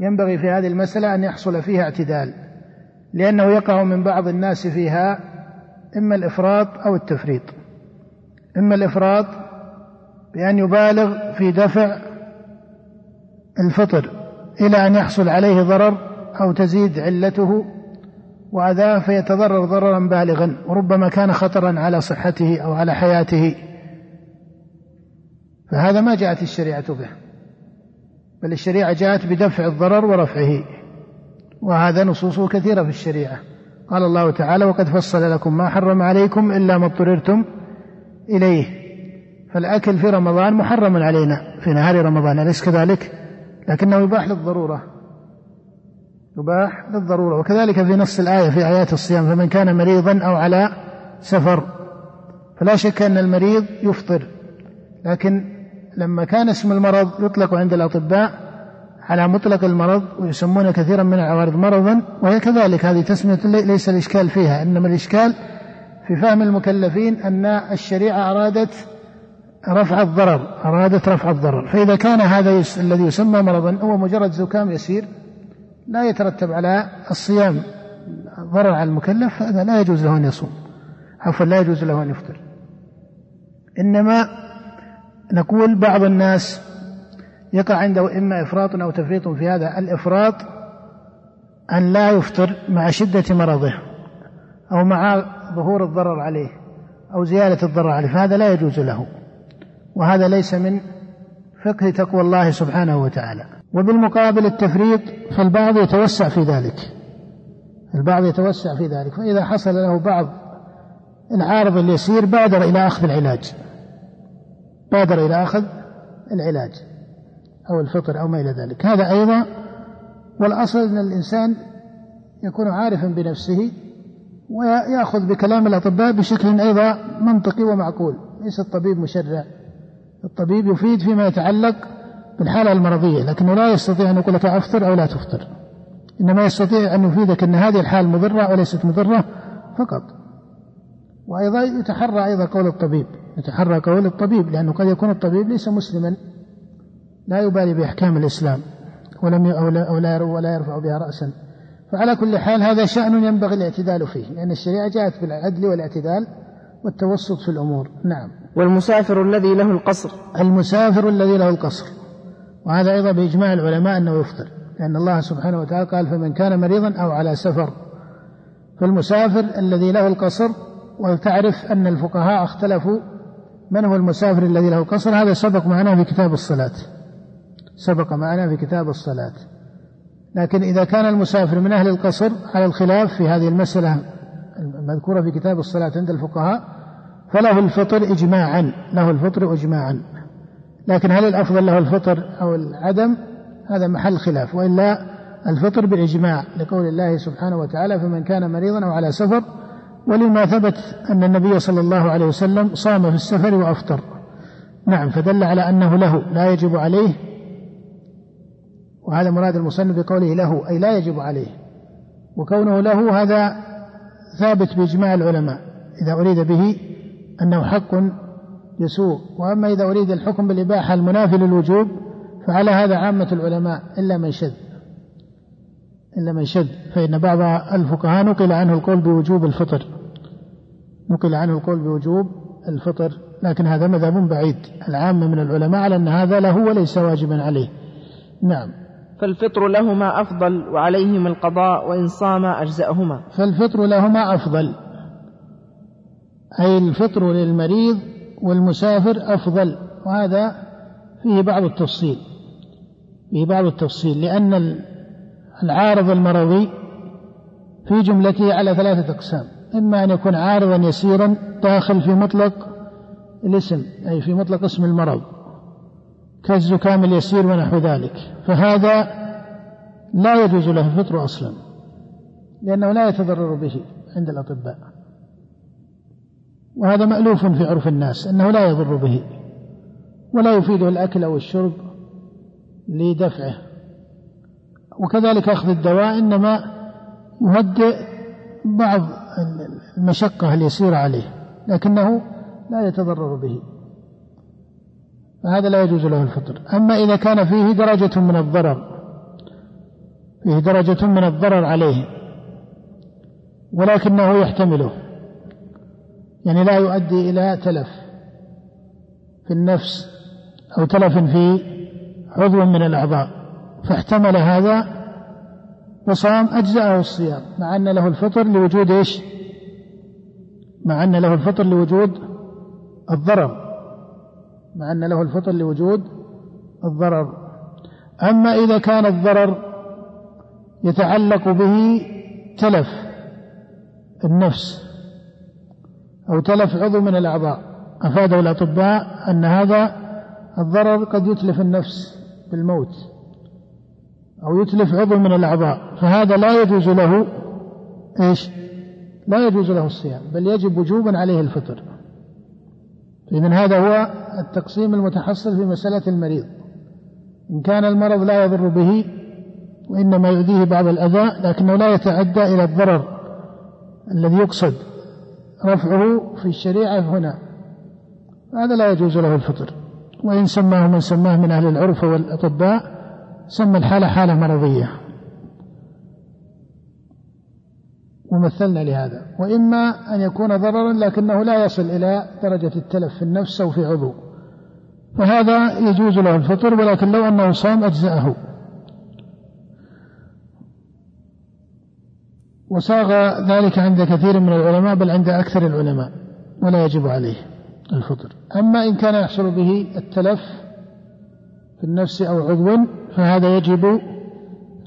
ينبغي في هذه المسألة أن يحصل فيها اعتدال لأنه يقع من بعض الناس فيها إما الإفراط أو التفريط. إما الإفراط بأن يبالغ في دفع الفطر إلى أن يحصل عليه ضرر أو تزيد علته وأذاه فيتضرر ضررا بالغا وربما كان خطرا على صحته أو على حياته. فهذا ما جاءت الشريعة به. بل الشريعة جاءت بدفع الضرر ورفعه. وهذا نصوصه كثيرة في الشريعة. قال الله تعالى وقد فصل لكم ما حرم عليكم إلا ما اضطررتم إليه. فالأكل في رمضان محرم علينا في نهار رمضان أليس كذلك؟ لكنه يباح للضرورة. يباح للضرورة. وكذلك في نص الآية في آيات الصيام فمن كان مريضا أو على سفر فلا شك أن المريض يفطر. لكن لما كان اسم المرض يطلق عند الأطباء على مطلق المرض ويسمون كثيرا من العوارض مرضا وهي كذلك. هذه تسمية ليس الإشكال فيها إنما الإشكال في فهم المكلفين أن الشريعة أرادت رفع الضرر أرادت رفع الضرر. فإذا كان هذا الذي يسمى مرضا هو مجرد زكام يسير لا يترتب على الصيام ضرر على المكلف هذا لا يجوز له أن يصوم. عفوا لا يجوز له أن يفطر. إنما نقول بعض الناس يقع عنده إما إفراط أو تفريط في هذا الإفراط أن لا يفطر مع شدة مرضه أو مع ظهور الضرر عليه أو زيادة الضرر عليه فهذا لا يجوز له. وهذا ليس من فقه تقوى الله سبحانه وتعالى. وبالمقابل التفريط فالبعض يتوسع في ذلك. البعض يتوسع في ذلك. فإذا حصل له بعض العارض اليسير بادر إلى أخذ العلاج. بادر إلى أخذ العلاج أو الفطر أو ما إلى ذلك. هذا أيضا والأصل أن الإنسان يكون عارفا بنفسه ويأخذ بكلام الأطباء بشكل أيضا منطقي ومعقول. ليس الطبيب مشرع. الطبيب يفيد فيما يتعلق بالحالة المرضية لكنه لا يستطيع أن يقول لك أفطر أو لا تفطر. إنما يستطيع أن يفيدك أن هذه الحال مضرة وليست مضرة فقط. وأيضا يتحرى أيضا قول الطبيب يتحرى قول الطبيب لأنه قد يكون الطبيب ليس مسلما لا يبالي بأحكام الإسلام ولم أو لا, أو لا, ولا يرفع بها رأسا. فعلى كل حال هذا شأن ينبغي الاعتدال فيه لأن الشريعة جاءت بالعدل والاعتدال والتوسط في الأمور. نعم. والمسافر الذي له القصر. المسافر الذي له القصر. وهذا أيضا بإجماع العلماء أنه يفطر لأن الله سبحانه وتعالى قال فمن كان مريضا أو على سفر. فالمسافر الذي له القصر وتعرف أن الفقهاء اختلفوا من هو المسافر الذي له القصر هذا سبق معنا في كتاب الصلاة. سبق معنا في كتاب الصلاة. لكن إذا كان المسافر من أهل القصر على الخلاف في هذه المسألة المذكورة في كتاب الصلاة عند الفقهاء فله الفطر إجماعا له الفطر إجماعا. لكن هل الأفضل له الفطر أو العدم؟ هذا محل خلاف وإلا الفطر بالإجماع لقول الله سبحانه وتعالى فمن كان مريضا أو على سفر ولما ثبت أن النبي صلى الله عليه وسلم صام في السفر وأفطر. نعم فدل على أنه له لا يجب عليه وهذا مراد المصنف بقوله له أي لا يجب عليه وكونه له هذا ثابت بإجماع العلماء إذا أريد به أنه حق يسوء. وأما إذا أريد الحكم بالإباحة المنافي للوجوب فعلى هذا عامة العلماء إلا من شذ. إلا من شذ. فإن بعض الفقهاء نقل عنه القول بوجوب الفطر. نقل عنه القول بوجوب الفطر. لكن هذا مذهب بعيد. العامة من العلماء على أن هذا له وليس واجبا عليه. نعم. فالفطر لهما أفضل وعليهما القضاء وإن صام أجزأهما. فالفطر لهما أفضل. أي الفطر للمريض والمسافر أفضل وهذا فيه بعض التفصيل فيه بعض التفصيل لأن العارض المرضي في جملته على ثلاثة أقسام إما أن يكون عارضا يسيرا داخل في مطلق الاسم أي في مطلق اسم المرض كالزكام اليسير ونحو ذلك فهذا لا يجوز له الفطر أصلا لأنه لا يتضرر به عند الأطباء. وهذا مألوف في عرف الناس أنه لا يضر به ولا يفيده الأكل أو الشرب لدفعه. وكذلك أخذ الدواء إنما يهدئ بعض المشقة اليسيرة عليه لكنه لا يتضرر به. فهذا لا يجوز له الفطر. أما إذا كان فيه درجة من الضرر فيه درجة من الضرر عليه ولكنه يحتمله. يعني لا يؤدي إلى تلف في النفس أو تلف في عضو من الأعضاء فاحتمل هذا وصام أجزأه الصيام مع أن له الفطر لوجود إيش؟ مع أن له الفطر لوجود الضرر مع أن له الفطر لوجود الضرر. أما إذا كان الضرر يتعلق به تلف النفس أو تلف عضو من الأعضاء. أفاده الأطباء أن هذا الضرر قد يتلف النفس بالموت أو يتلف عضو من الأعضاء. فهذا لا يجوز له إيش؟ لا يجوز له الصيام بل يجب وجوبا عليه الفطر. إذن هذا هو التقسيم المتحصل في مسألة المريض. إن كان المرض لا يضر به وإنما يؤذيه بعض الأذى لكنه لا يتعدى إلى الضرر الذي يقصد. رفعه في الشريعة هنا. هذا لا يجوز له الفطر. وإن سماه من سماه من أهل العرف والأطباء سمى الحالة حالة مرضية. ومثلنا لهذا. وإما أن يكون ضررا لكنه لا يصل إلى درجة التلف في النفس أو في عضو. فهذا يجوز له الفطر ولكن لو أنه صام أجزأه. وساغ ذلك عند كثير من العلماء بل عند أكثر العلماء ولا يجب عليه الفطر. أما إن كان يحصل به التلف في النفس أو عضو فهذا يجب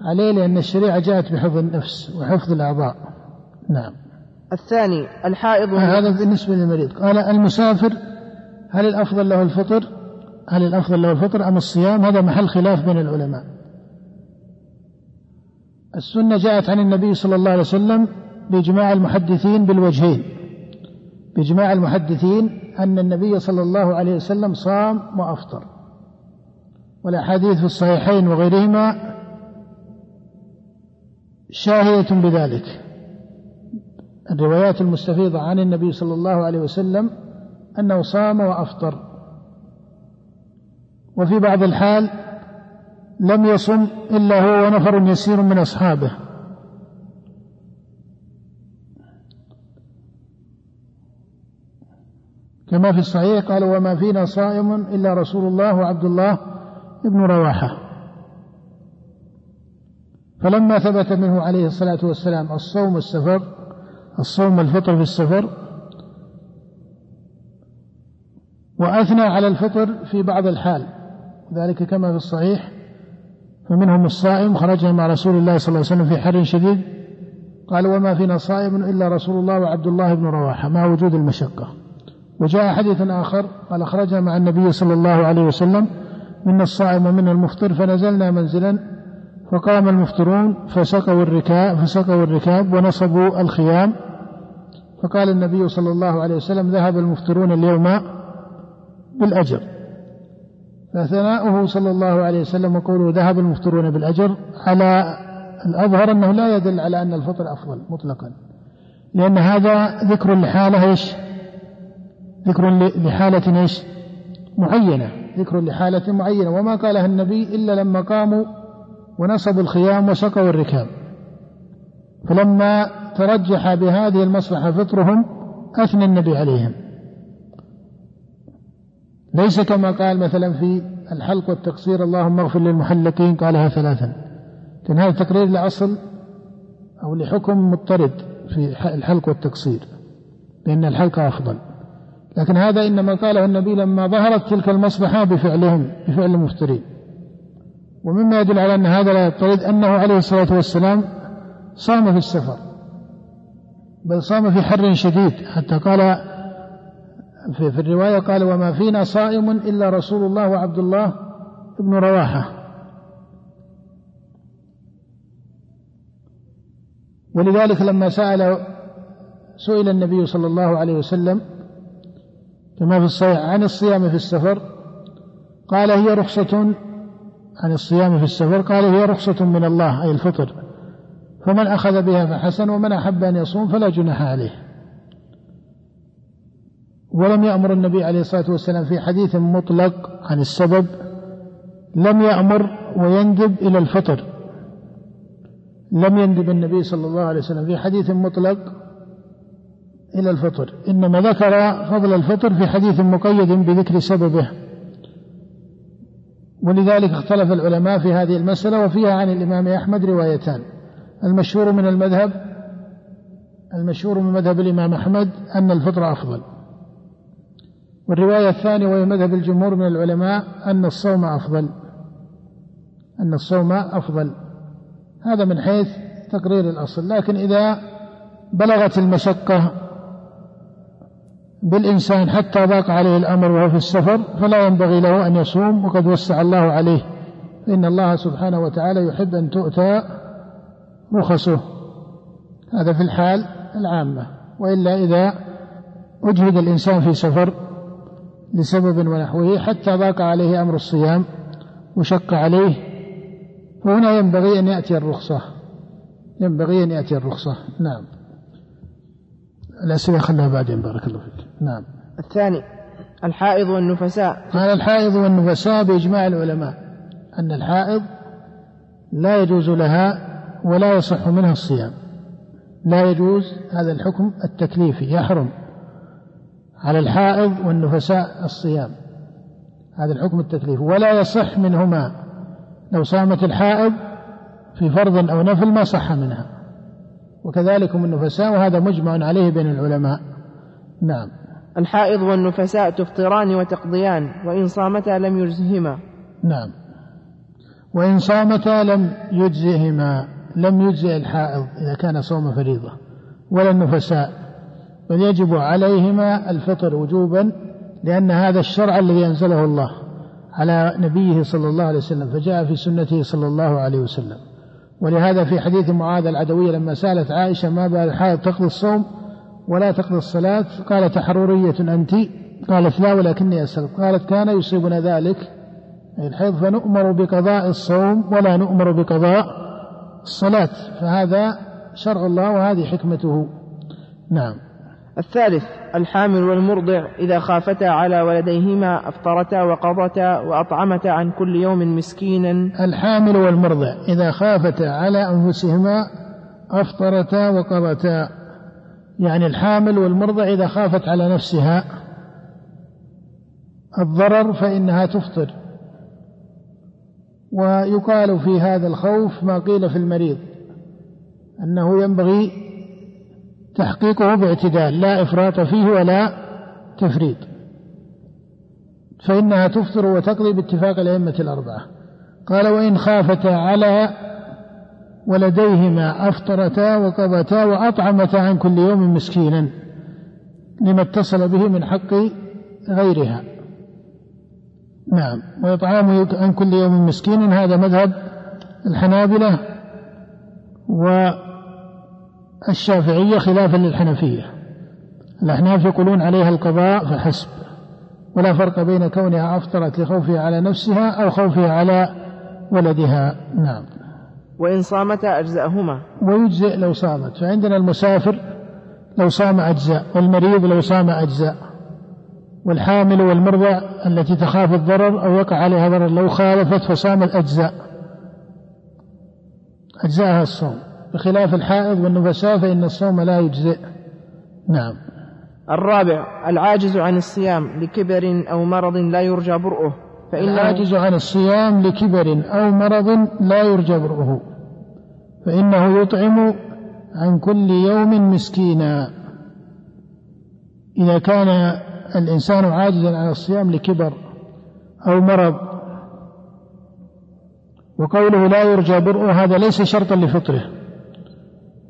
عليه لأن الشريعة جاءت بحفظ النفس وحفظ الأعضاء. نعم. الثاني الحائض. هذا بالنسبة للمريض. قال المسافر هل الأفضل له الفطر؟ هل الأفضل له الفطر أم الصيام؟ هذا محل خلاف بين العلماء. السنة جاءت عن النبي صلى الله عليه وسلم بإجماع المحدثين بالوجهين. بإجماع المحدثين أن النبي صلى الله عليه وسلم صام وأفطر. والأحاديث في الصحيحين وغيرهما شاهدة بذلك. الروايات المستفيضة عن النبي صلى الله عليه وسلم أنه صام وأفطر. وفي بعض الحال لم يصم إلا هو ونفر يسير من أصحابه. كما في الصحيح قال وما فينا صائم إلا رسول الله وعبد الله بن رواحة. فلما ثبت منه عليه الصلاة والسلام الصوم السفر الصوم الفطر في السفر وأثنى على الفطر في بعض الحال ذلك كما في الصحيح فمنهم الصائم خرج مع رسول الله صلى الله عليه وسلم في حر شديد. قال وما فينا صائم إلا رسول الله وعبد الله بن رواحة. مع وجود المشقة. وجاء حديث آخر قال خرجنا مع النبي صلى الله عليه وسلم. منا الصائم ومنا المفطر فنزلنا منزلا. فقام المفطرون فسقوا الركاب فسقوا الركاب ونصبوا الخيام. فقال النبي صلى الله عليه وسلم ذهب المفطرون اليوم بالأجر. فثناؤه صلى الله عليه وسلم وقوله ذهب المفطرون بالأجر على الأظهر أنه لا يدل على أن الفطر أفضل مطلقا. لأن هذا ذكر لحالة إيش؟ ذكر لحالة إيش؟ معينة. ذكر لحالة معينة. وما قالها النبي إلا لما قاموا ونصبوا الخيام وسقوا الركاب. فلما ترجح بهذه المصلحة فطرهم أثنى النبي عليهم. ليس كما قال مثلا في الحلق والتقصير اللهم اغفر للمحلقين قالها ثلاثا. لأن هذا تقرير لأصل أو لحكم مضطرد في الحلق والتقصير بأن الحلق أفضل. لكن هذا إنما قاله النبي لما ظهرت تلك المصلحة بفعلهم بفعل المفترين. ومما يدل على أن هذا لا يضطرد أنه عليه الصلاة والسلام صام في السفر بل صام في حر شديد. حتى قال في, في الرواية قال وما فينا صائم إلا رسول الله وعبد الله بن رواحة. ولذلك لما سأل سئل النبي صلى الله عليه وسلم كما في الصحيح عن الصيام في السفر قال هي رخصة عن الصيام في السفر قال هي رخصة من الله أي الفطر فمن أخذ بها فحسن ومن أحب أن يصوم فلا جناح عليه. ولم يأمر النبي عليه الصلاة والسلام في حديث مطلق عن السبب لم يأمر ويندب إلى الفطر. لم يندب النبي صلى الله عليه وسلم في حديث مطلق إلى الفطر. إنما ذكر فضل الفطر في حديث مقيد بذكر سببه. ولذلك اختلف العلماء في هذه المسألة وفيها عن الإمام أحمد روايتان. المشهور من المذهب المشهور من مذهب الإمام أحمد أن الفطر أفضل. والرواية الثانية وهي مذهب الجمهور من العلماء أن الصوم أفضل. أن الصوم أفضل. هذا من حيث تقرير الأصل. لكن إذا بلغت المشقة بالإنسان حتى ضاق عليه الأمر وهو في السفر فلا ينبغي له أن يصوم وقد وسع الله عليه. فإن الله سبحانه وتعالى يحب أن تؤتى رخصه. هذا في الحال العامة. وإلا إذا أجهد الإنسان في سفر لسبب ونحوه حتى ضاق عليه أمر الصيام وشق عليه فهنا ينبغي أن يأتي الرخصة. ينبغي أن يأتي الرخصة. نعم. الأسئلة خلها بعدين بارك الله فيك. نعم. الثاني الحائض والنفساء. قال الحائض والنفساء بإجماع العلماء أن الحائض لا يجوز لها ولا يصح منها الصيام. لا يجوز هذا الحكم التكليفي يحرم. على الحائض والنفساء الصيام. هذا الحكم التكليفي ولا يصح منهما لو صامت الحائض في فرض أو نفل ما صح منها. وكذلك هم النفساء وهذا مجمع عليه بين العلماء. نعم. الحائض والنفساء تفطران وتقضيان وإن صامتا لم يجزهما. نعم. وإن صامتا لم يجزهما لم يجزئ الحائض إذا كان صوم فريضة. ولا النفساء. بل يجب عليهما الفطر وجوبا لأن هذا الشرع الذي أنزله الله على نبيه صلى الله عليه وسلم فجاء في سنته صلى الله عليه وسلم. ولهذا في حديث معاذ العدوية لما سألت عائشة ما بال الحائض تقضي الصوم ولا تقضي الصلاة؟ قالت حرورية أنت؟ قالت لا ولكني أسأل قالت كان يصيبنا ذلك الحيض فنؤمر بقضاء الصوم ولا نؤمر بقضاء الصلاة. فهذا شرع الله وهذه حكمته. نعم. الثالث الحامل والمرضع إذا خافتا على ولديهما أفطرتا وقضتا وأطعمتا عن كل يوم مسكينا. الحامل والمرضع إذا خافتا على أنفسهما أفطرتا وقضتا. يعني الحامل والمرضع إذا خافت على نفسها الضرر فإنها تفطر. ويقال في هذا الخوف ما قيل في المريض أنه ينبغي تحقيقه باعتدال لا إفراط فيه ولا تفريط. فإنها تفطر وتقضي باتفاق الأئمة الأربعة. قال وإن خافتا على ولديهما أفطرتا وقضتا وأطعمتا عن كل يوم مسكينا لما اتصل به من حق غيرها. نعم. وإطعام عن كل يوم مسكين هذا مذهب الحنابلة والشافعية خلافا للحنفية. الأحناف يقولون عليها القضاء فحسب ولا فرق بين كونها أفطرت لخوفها على نفسها أو خوفها على ولدها. نعم. وإن صامتا أجزأهما. ويجزئ لو صامت. فعندنا المسافر لو صام أجزاء والمريض لو صام أجزاء والحامل والمرضع التي تخاف الضرر أو يقع عليها ضرر لو خالفت فصامت أجزاء أجزاءها الصوم. بخلاف الحائض والنفساء فإن الصوم لا يجزئ. نعم. الرابع العاجز عن الصيام لكبر أو مرض لا يرجى برؤه. فإن العاجز عن الصيام لكبر أو مرض لا يرجى برؤه. فإنه يطعم عن كل يوم مسكينا. إذا كان الإنسان عاجزا عن الصيام لكبر أو مرض وقوله لا يرجى برؤه هذا ليس شرطا لفطره.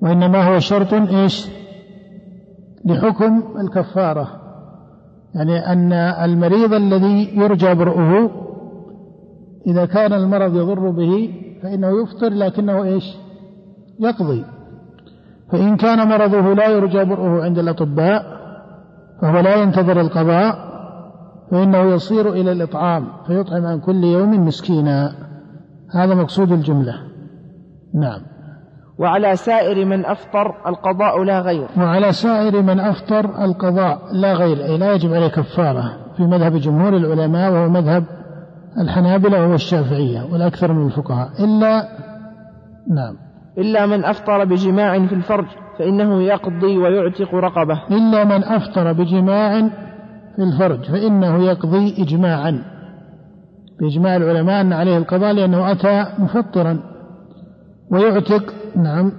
وإنما هو شرط إيش؟ لحكم الكفارة. يعني أن المريض الذي يرجى برؤه إذا كان المرض يضر به فإنه يفطر لكنه إيش؟ يقضي. فإن كان مرضه لا يرجى برؤه عند الأطباء فهو لا ينتظر القضاء فإنه يصير إلى الإطعام فيطعم عن كل يوم مسكينا. هذا مقصود الجملة. نعم. وعلى سائر من أفطر القضاء لا غير. وعلى سائر من أفطر القضاء لا غير. أي لا يجب عليه كفارة في مذهب جمهور العلماء وهو مذهب الحنابلة وهو الشافعية والأكثر من الفقهاء. إلا نعم. إلا من أفطر بجماع في الفرج فإنه يقضي ويعتق رقبة. إلا من أفطر بجماع في الفرج فإنه يقضي إجماعا. بإجماع العلماء أن عليه القضاء لأنه أتى مفطرا. ويعتق نعم.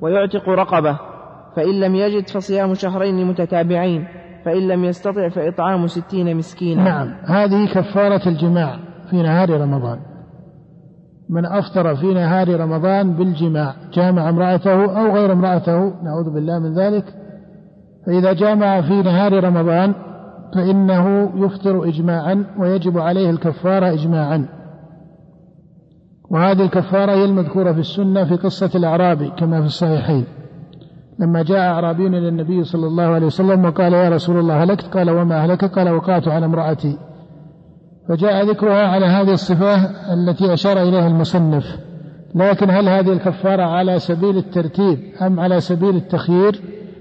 ويعتق رقبة. فإن لم يجد فصيام شهرين متتابعين. فإن لم يستطع فإطعام ستين مسكينا. نعم. هذه كفارة الجماع في نهار رمضان. من أفطر في نهار رمضان بالجماع جامع امرأته أو غير امرأته نعوذ بالله من ذلك. فإذا جامع في نهار رمضان فإنه يفطر إجماعا ويجب عليه الكفارة إجماعا. وهذه الكفارة هي المذكورة في السنة في قصة الأعرابي كما في الصحيحين. لما جاء أعرابي إلى النبي صلى الله عليه وسلم وقال يا رسول الله هلكت قال وما أهلك قال وقعت على امرأتي. فجاء ذكرها على هذه الصفة التي أشار إليها المصنف. لكن هل هذه الكفارة على سبيل الترتيب أم على سبيل التخيير؟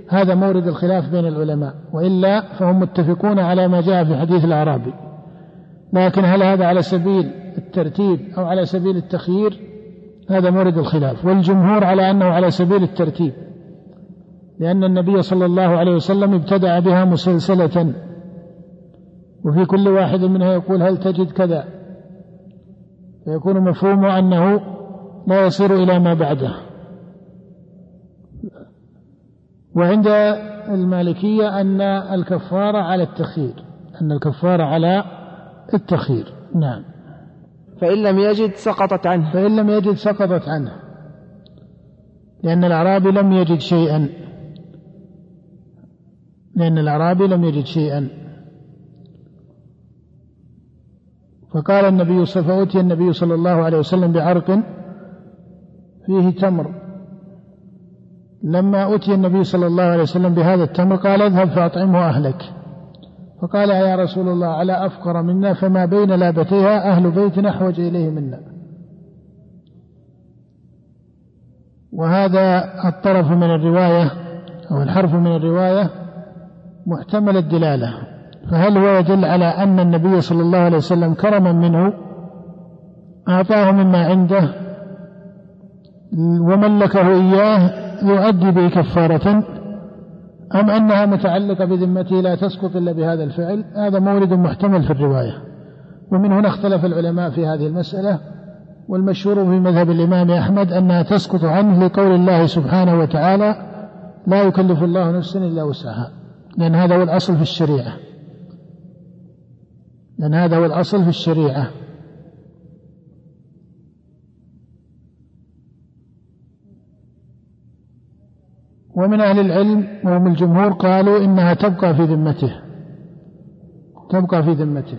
هذا مورد الخلاف بين العلماء. وإلا فهم متفقون على ما جاء في حديث الأعرابي. لكن هل هذا على سبيل الترتيب أو على سبيل التخيير؟ هذا مورد الخلاف والجمهور على أنه على سبيل الترتيب لأن النبي صلى الله عليه وسلم ابتدأ بها مسلسلة وفي كل واحد منها يقول هل تجد كذا؟ فيكون مفهومه أنه لا يصير إلى ما بعده. وعند المالكية أن الكفارة على التخيير أن الكفارة على التخيير. نعم. فإن لم يجد سقطت عنه. فإن لم يجد سقطت عنه. لأن الأعرابي لم يجد شيئا. لأن الأعرابي لم يجد شيئا. فقال النبي فأتي النبي صلى الله عليه وسلم بعرق فيه تمر. لما أتي النبي صلى الله عليه وسلم بهذا التمر قال اذهب فأطعمه أهلك. فقال يا رسول الله على أفقر منا؟ فما بين لابتيها؟ أهل بيت أحوج إليه منا. وهذا الطرف من الرواية أو الحرف من الرواية محتمل الدلالة. فهل هو يدل على أن النبي صلى الله عليه وسلم كرما منه؟ أعطاه مما عنده. وملكه إياه يؤدي به كفارة أم أنها متعلقة بذمته لا تسقط إلا بهذا الفعل؟ هذا مورد محتمل في الرواية. ومن هنا اختلف العلماء في هذه المسألة والمشهور في مذهب الإمام أحمد أنها تسقط عنه لقول الله سبحانه وتعالى لا يكلف الله نفسا إلا وسعها لأن هذا هو الأصل في الشريعة. لأن هذا هو الأصل في الشريعة. ومن أهل العلم وهم الجمهور قالوا إنها تبقى في ذمته. تبقى في ذمته.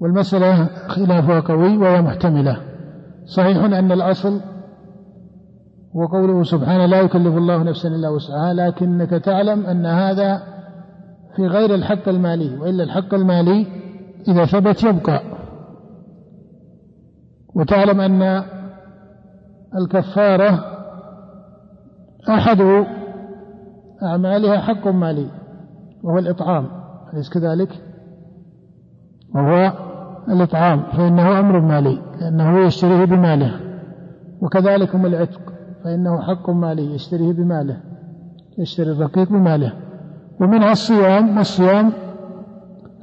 والمسألة خلافها قوي وهي محتملة. صحيح أن الأصل هو قوله سبحانه لا يكلف الله نفسا إلا وسعها لكنك تعلم أن هذا في غير الحق المالي وإلا الحق المالي إذا ثبت يبقى. وتعلم أن الكفارة أحد أعمالها حق مالي وهو الإطعام. أليس كذلك؟ وهو الإطعام فإنه أمر مالي لأنه يشتريه بماله. وكذلك هم العتق فإنه حق مالي يشتريه بماله يشتري الرقيق بماله. ومنها الصيام والصيام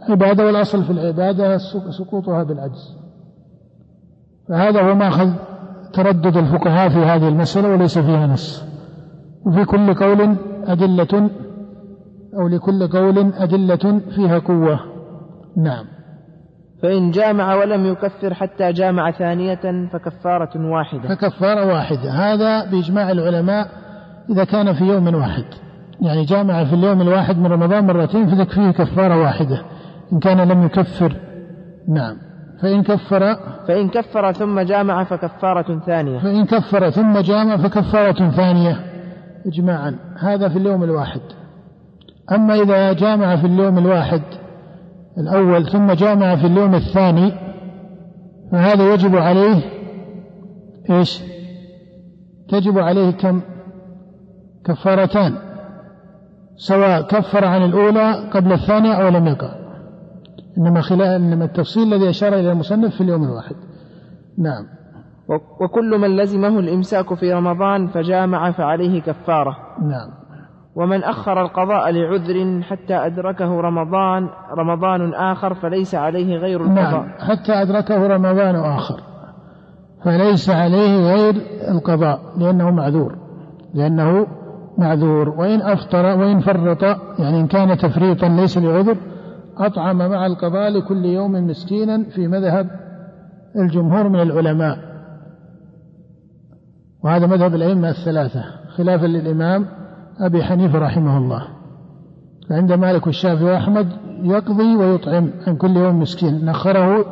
عبادة والأصل في العبادة سقوطها بالعجز. فهذا هو ماخذ تردد الفقهاء في هذه المسألة وليس فيها نص. وفي كل قول أدلة أو لكل قول أدلة فيها قوة. نعم. فإن جامع ولم يكفر حتى جامع ثانية فكفارة واحدة. فكفارة واحدة. هذا بإجماع العلماء إذا كان في يوم واحد. يعني جامع في اليوم الواحد من رمضان مرتين فتكفيه كفارة واحدة. إن كان لم يكفر. نعم. فإن كفر فإن كفر ثم جامع فكفارة ثانية. فإن كفر ثم جامع فكفارة ثانية. إجماعا هذا في اليوم الواحد. أما إذا جامع في اليوم الواحد الأول ثم جامع في اليوم الثاني فهذا يجب عليه إيش؟ تجب عليه كم؟ كفارتان. سواء كفر عن الأولى قبل الثانية أو لم يقع إنما خلال إنما التفصيل الذي أشار إلى المصنف في اليوم الواحد. نعم. وكل من لزمه الإمساك في رمضان فجامع فعليه كفارة. نعم. ومن أخر القضاء لعذر حتى أدركه رمضان رمضان آخر فليس عليه غير القضاء. نعم حتى أدركه رمضان آخر. فليس عليه غير القضاء لأنه معذور. لأنه معذور. وإن أفطر وإن فرط يعني إن كان تفريطا ليس لعذر أطعم مع القضاء لكل يوم مسكينا في مذهب الجمهور من العلماء. وهذا مذهب الأئمة الثلاثة خلافا للإمام أبي حنيفة رحمه الله. فعند مالك والشافعي وأحمد يقضي ويطعم عن كل يوم مسكين. نخره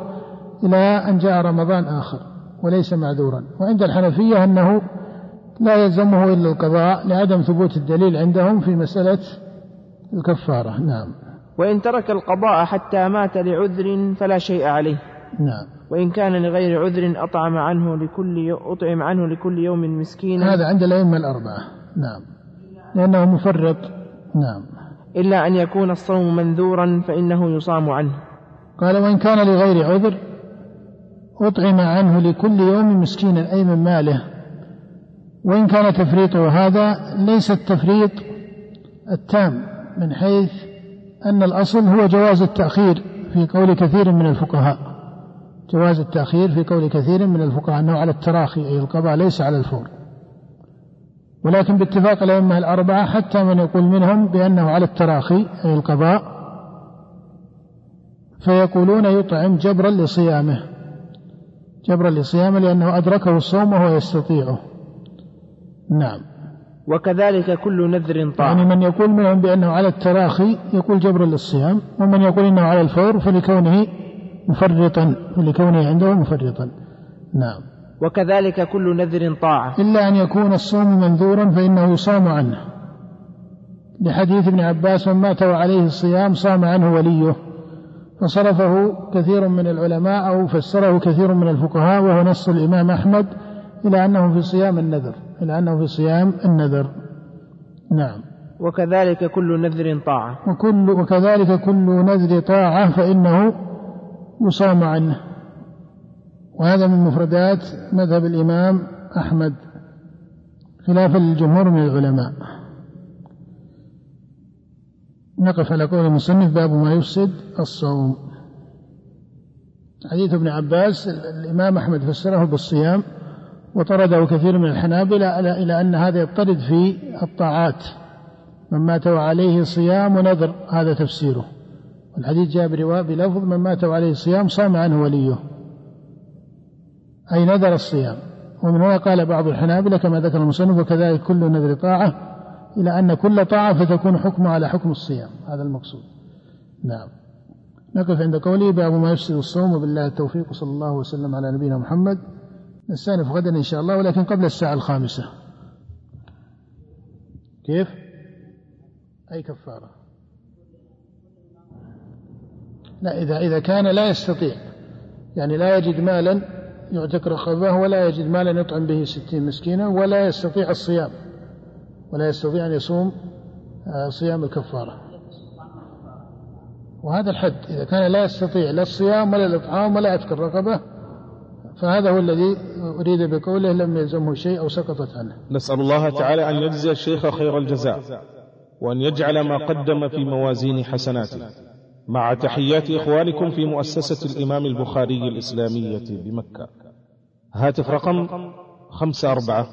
إلى أن جاء رمضان آخر وليس معذورا. وعند الحنفية أنه لا يلزمه إلا القضاء لعدم ثبوت الدليل عندهم في مسألة الكفارة. نعم. وإن ترك القضاء حتى مات لعذر فلا شيء عليه. نعم. وإن كان لغير عذر أطعم عنه لكل أطعم عنه لكل يوم مسكينا. هذا عند الأئمة الأربعة. نعم. لأنه مفرط. نعم. إلا أن يكون الصوم منذورا فإنه يصام عنه. قال وإن كان لغير عذر أطعم عنه لكل يوم مسكينا أي من ماله. وإن كان تفريطه هذا ليس التفريط التام من حيث أن الأصل هو جواز التأخير في قول كثير من الفقهاء. جواز التأخير في قول كثير من الفقهاء أنه على التراخي أي القضاء ليس على الفور. ولكن باتفاق الأئمة الأربعة حتى من يقول منهم بأنه على التراخي أي القضاء فيقولون يطعم جبرا لصيامه. جبرا لصيامه لأنه أدركه الصوم وهو يستطيعه. نعم. وكذلك كل نذر طاعة. يعني من يقول منهم بأنه على التراخي يقول جبرا للصيام ومن يقول إنه على الفور فلكونه مفرطا فلكونه عنده مفرطا. نعم. وكذلك كل نذر طاعة. إلا أن يكون الصوم منذورا فإنه يصام عنه. لحديث ابن عباس من مات وعليه الصيام صام عنه وليه. فصرفه كثير من العلماء أو فسره كثير من الفقهاء وهو نص الإمام أحمد إلى أنه في صيام النذر. إلى أنه في صيام النذر. نعم. وكذلك كل نذر طاعة. وكل وكذلك كل نذر طاعة فإنه يصام عنه. وهذا من مفردات مذهب الإمام أحمد خلافا للجمهور من العلماء. نقف على قول المصنف باب ما يفسد الصوم. حديث ابن عباس الإمام أحمد فسره بالصيام. وطرده كثير من الحنابلة إلى أن هذا يطرد في الطاعات. من مات وعليه صيام ونذر هذا تفسيره. والحديث جاء برواية بلفظ من مات وعليه صيام صام عنه وليه. أي نذر الصيام. ومن هنا قال بعض الحنابلة كما ذكر المصنف وكذلك كل نذر طاعة إلى أن كل طاعة فتكون حكمها على حكم الصيام. هذا المقصود. نعم. نقف عند قوله باب ما يفسد الصوم وبالله التوفيق صلى الله وسلم على نبينا محمد نستأنف غدا إن شاء الله ولكن قبل الساعة الخامسة. كيف؟ أي كفارة. لا إذا إذا كان لا يستطيع يعني لا يجد مالا يعتق رقبه ولا يجد مالا يطعم به ستين مسكينا ولا يستطيع الصيام ولا يستطيع أن يصوم آه، صيام الكفارة. وهذا الحد إذا كان لا يستطيع لا الصيام ولا الإطعام ولا عتق الرقبة فهذا هو الذي أريد بقوله لم يلزمه شيء أو سقطت عنه. نسأل الله تعالى أن يجزي الشيخ خير الجزاء وأن يجعل ما قدم في موازين حسناته. مع تحيات إخوانكم في مؤسسة الإمام البخاري الإسلامية بمكة. هاتف رقم خمسة أربعة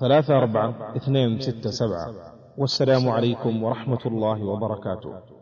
ثلاثة أربعة اثنين ستة سبعة. والسلام عليكم ورحمة الله وبركاته.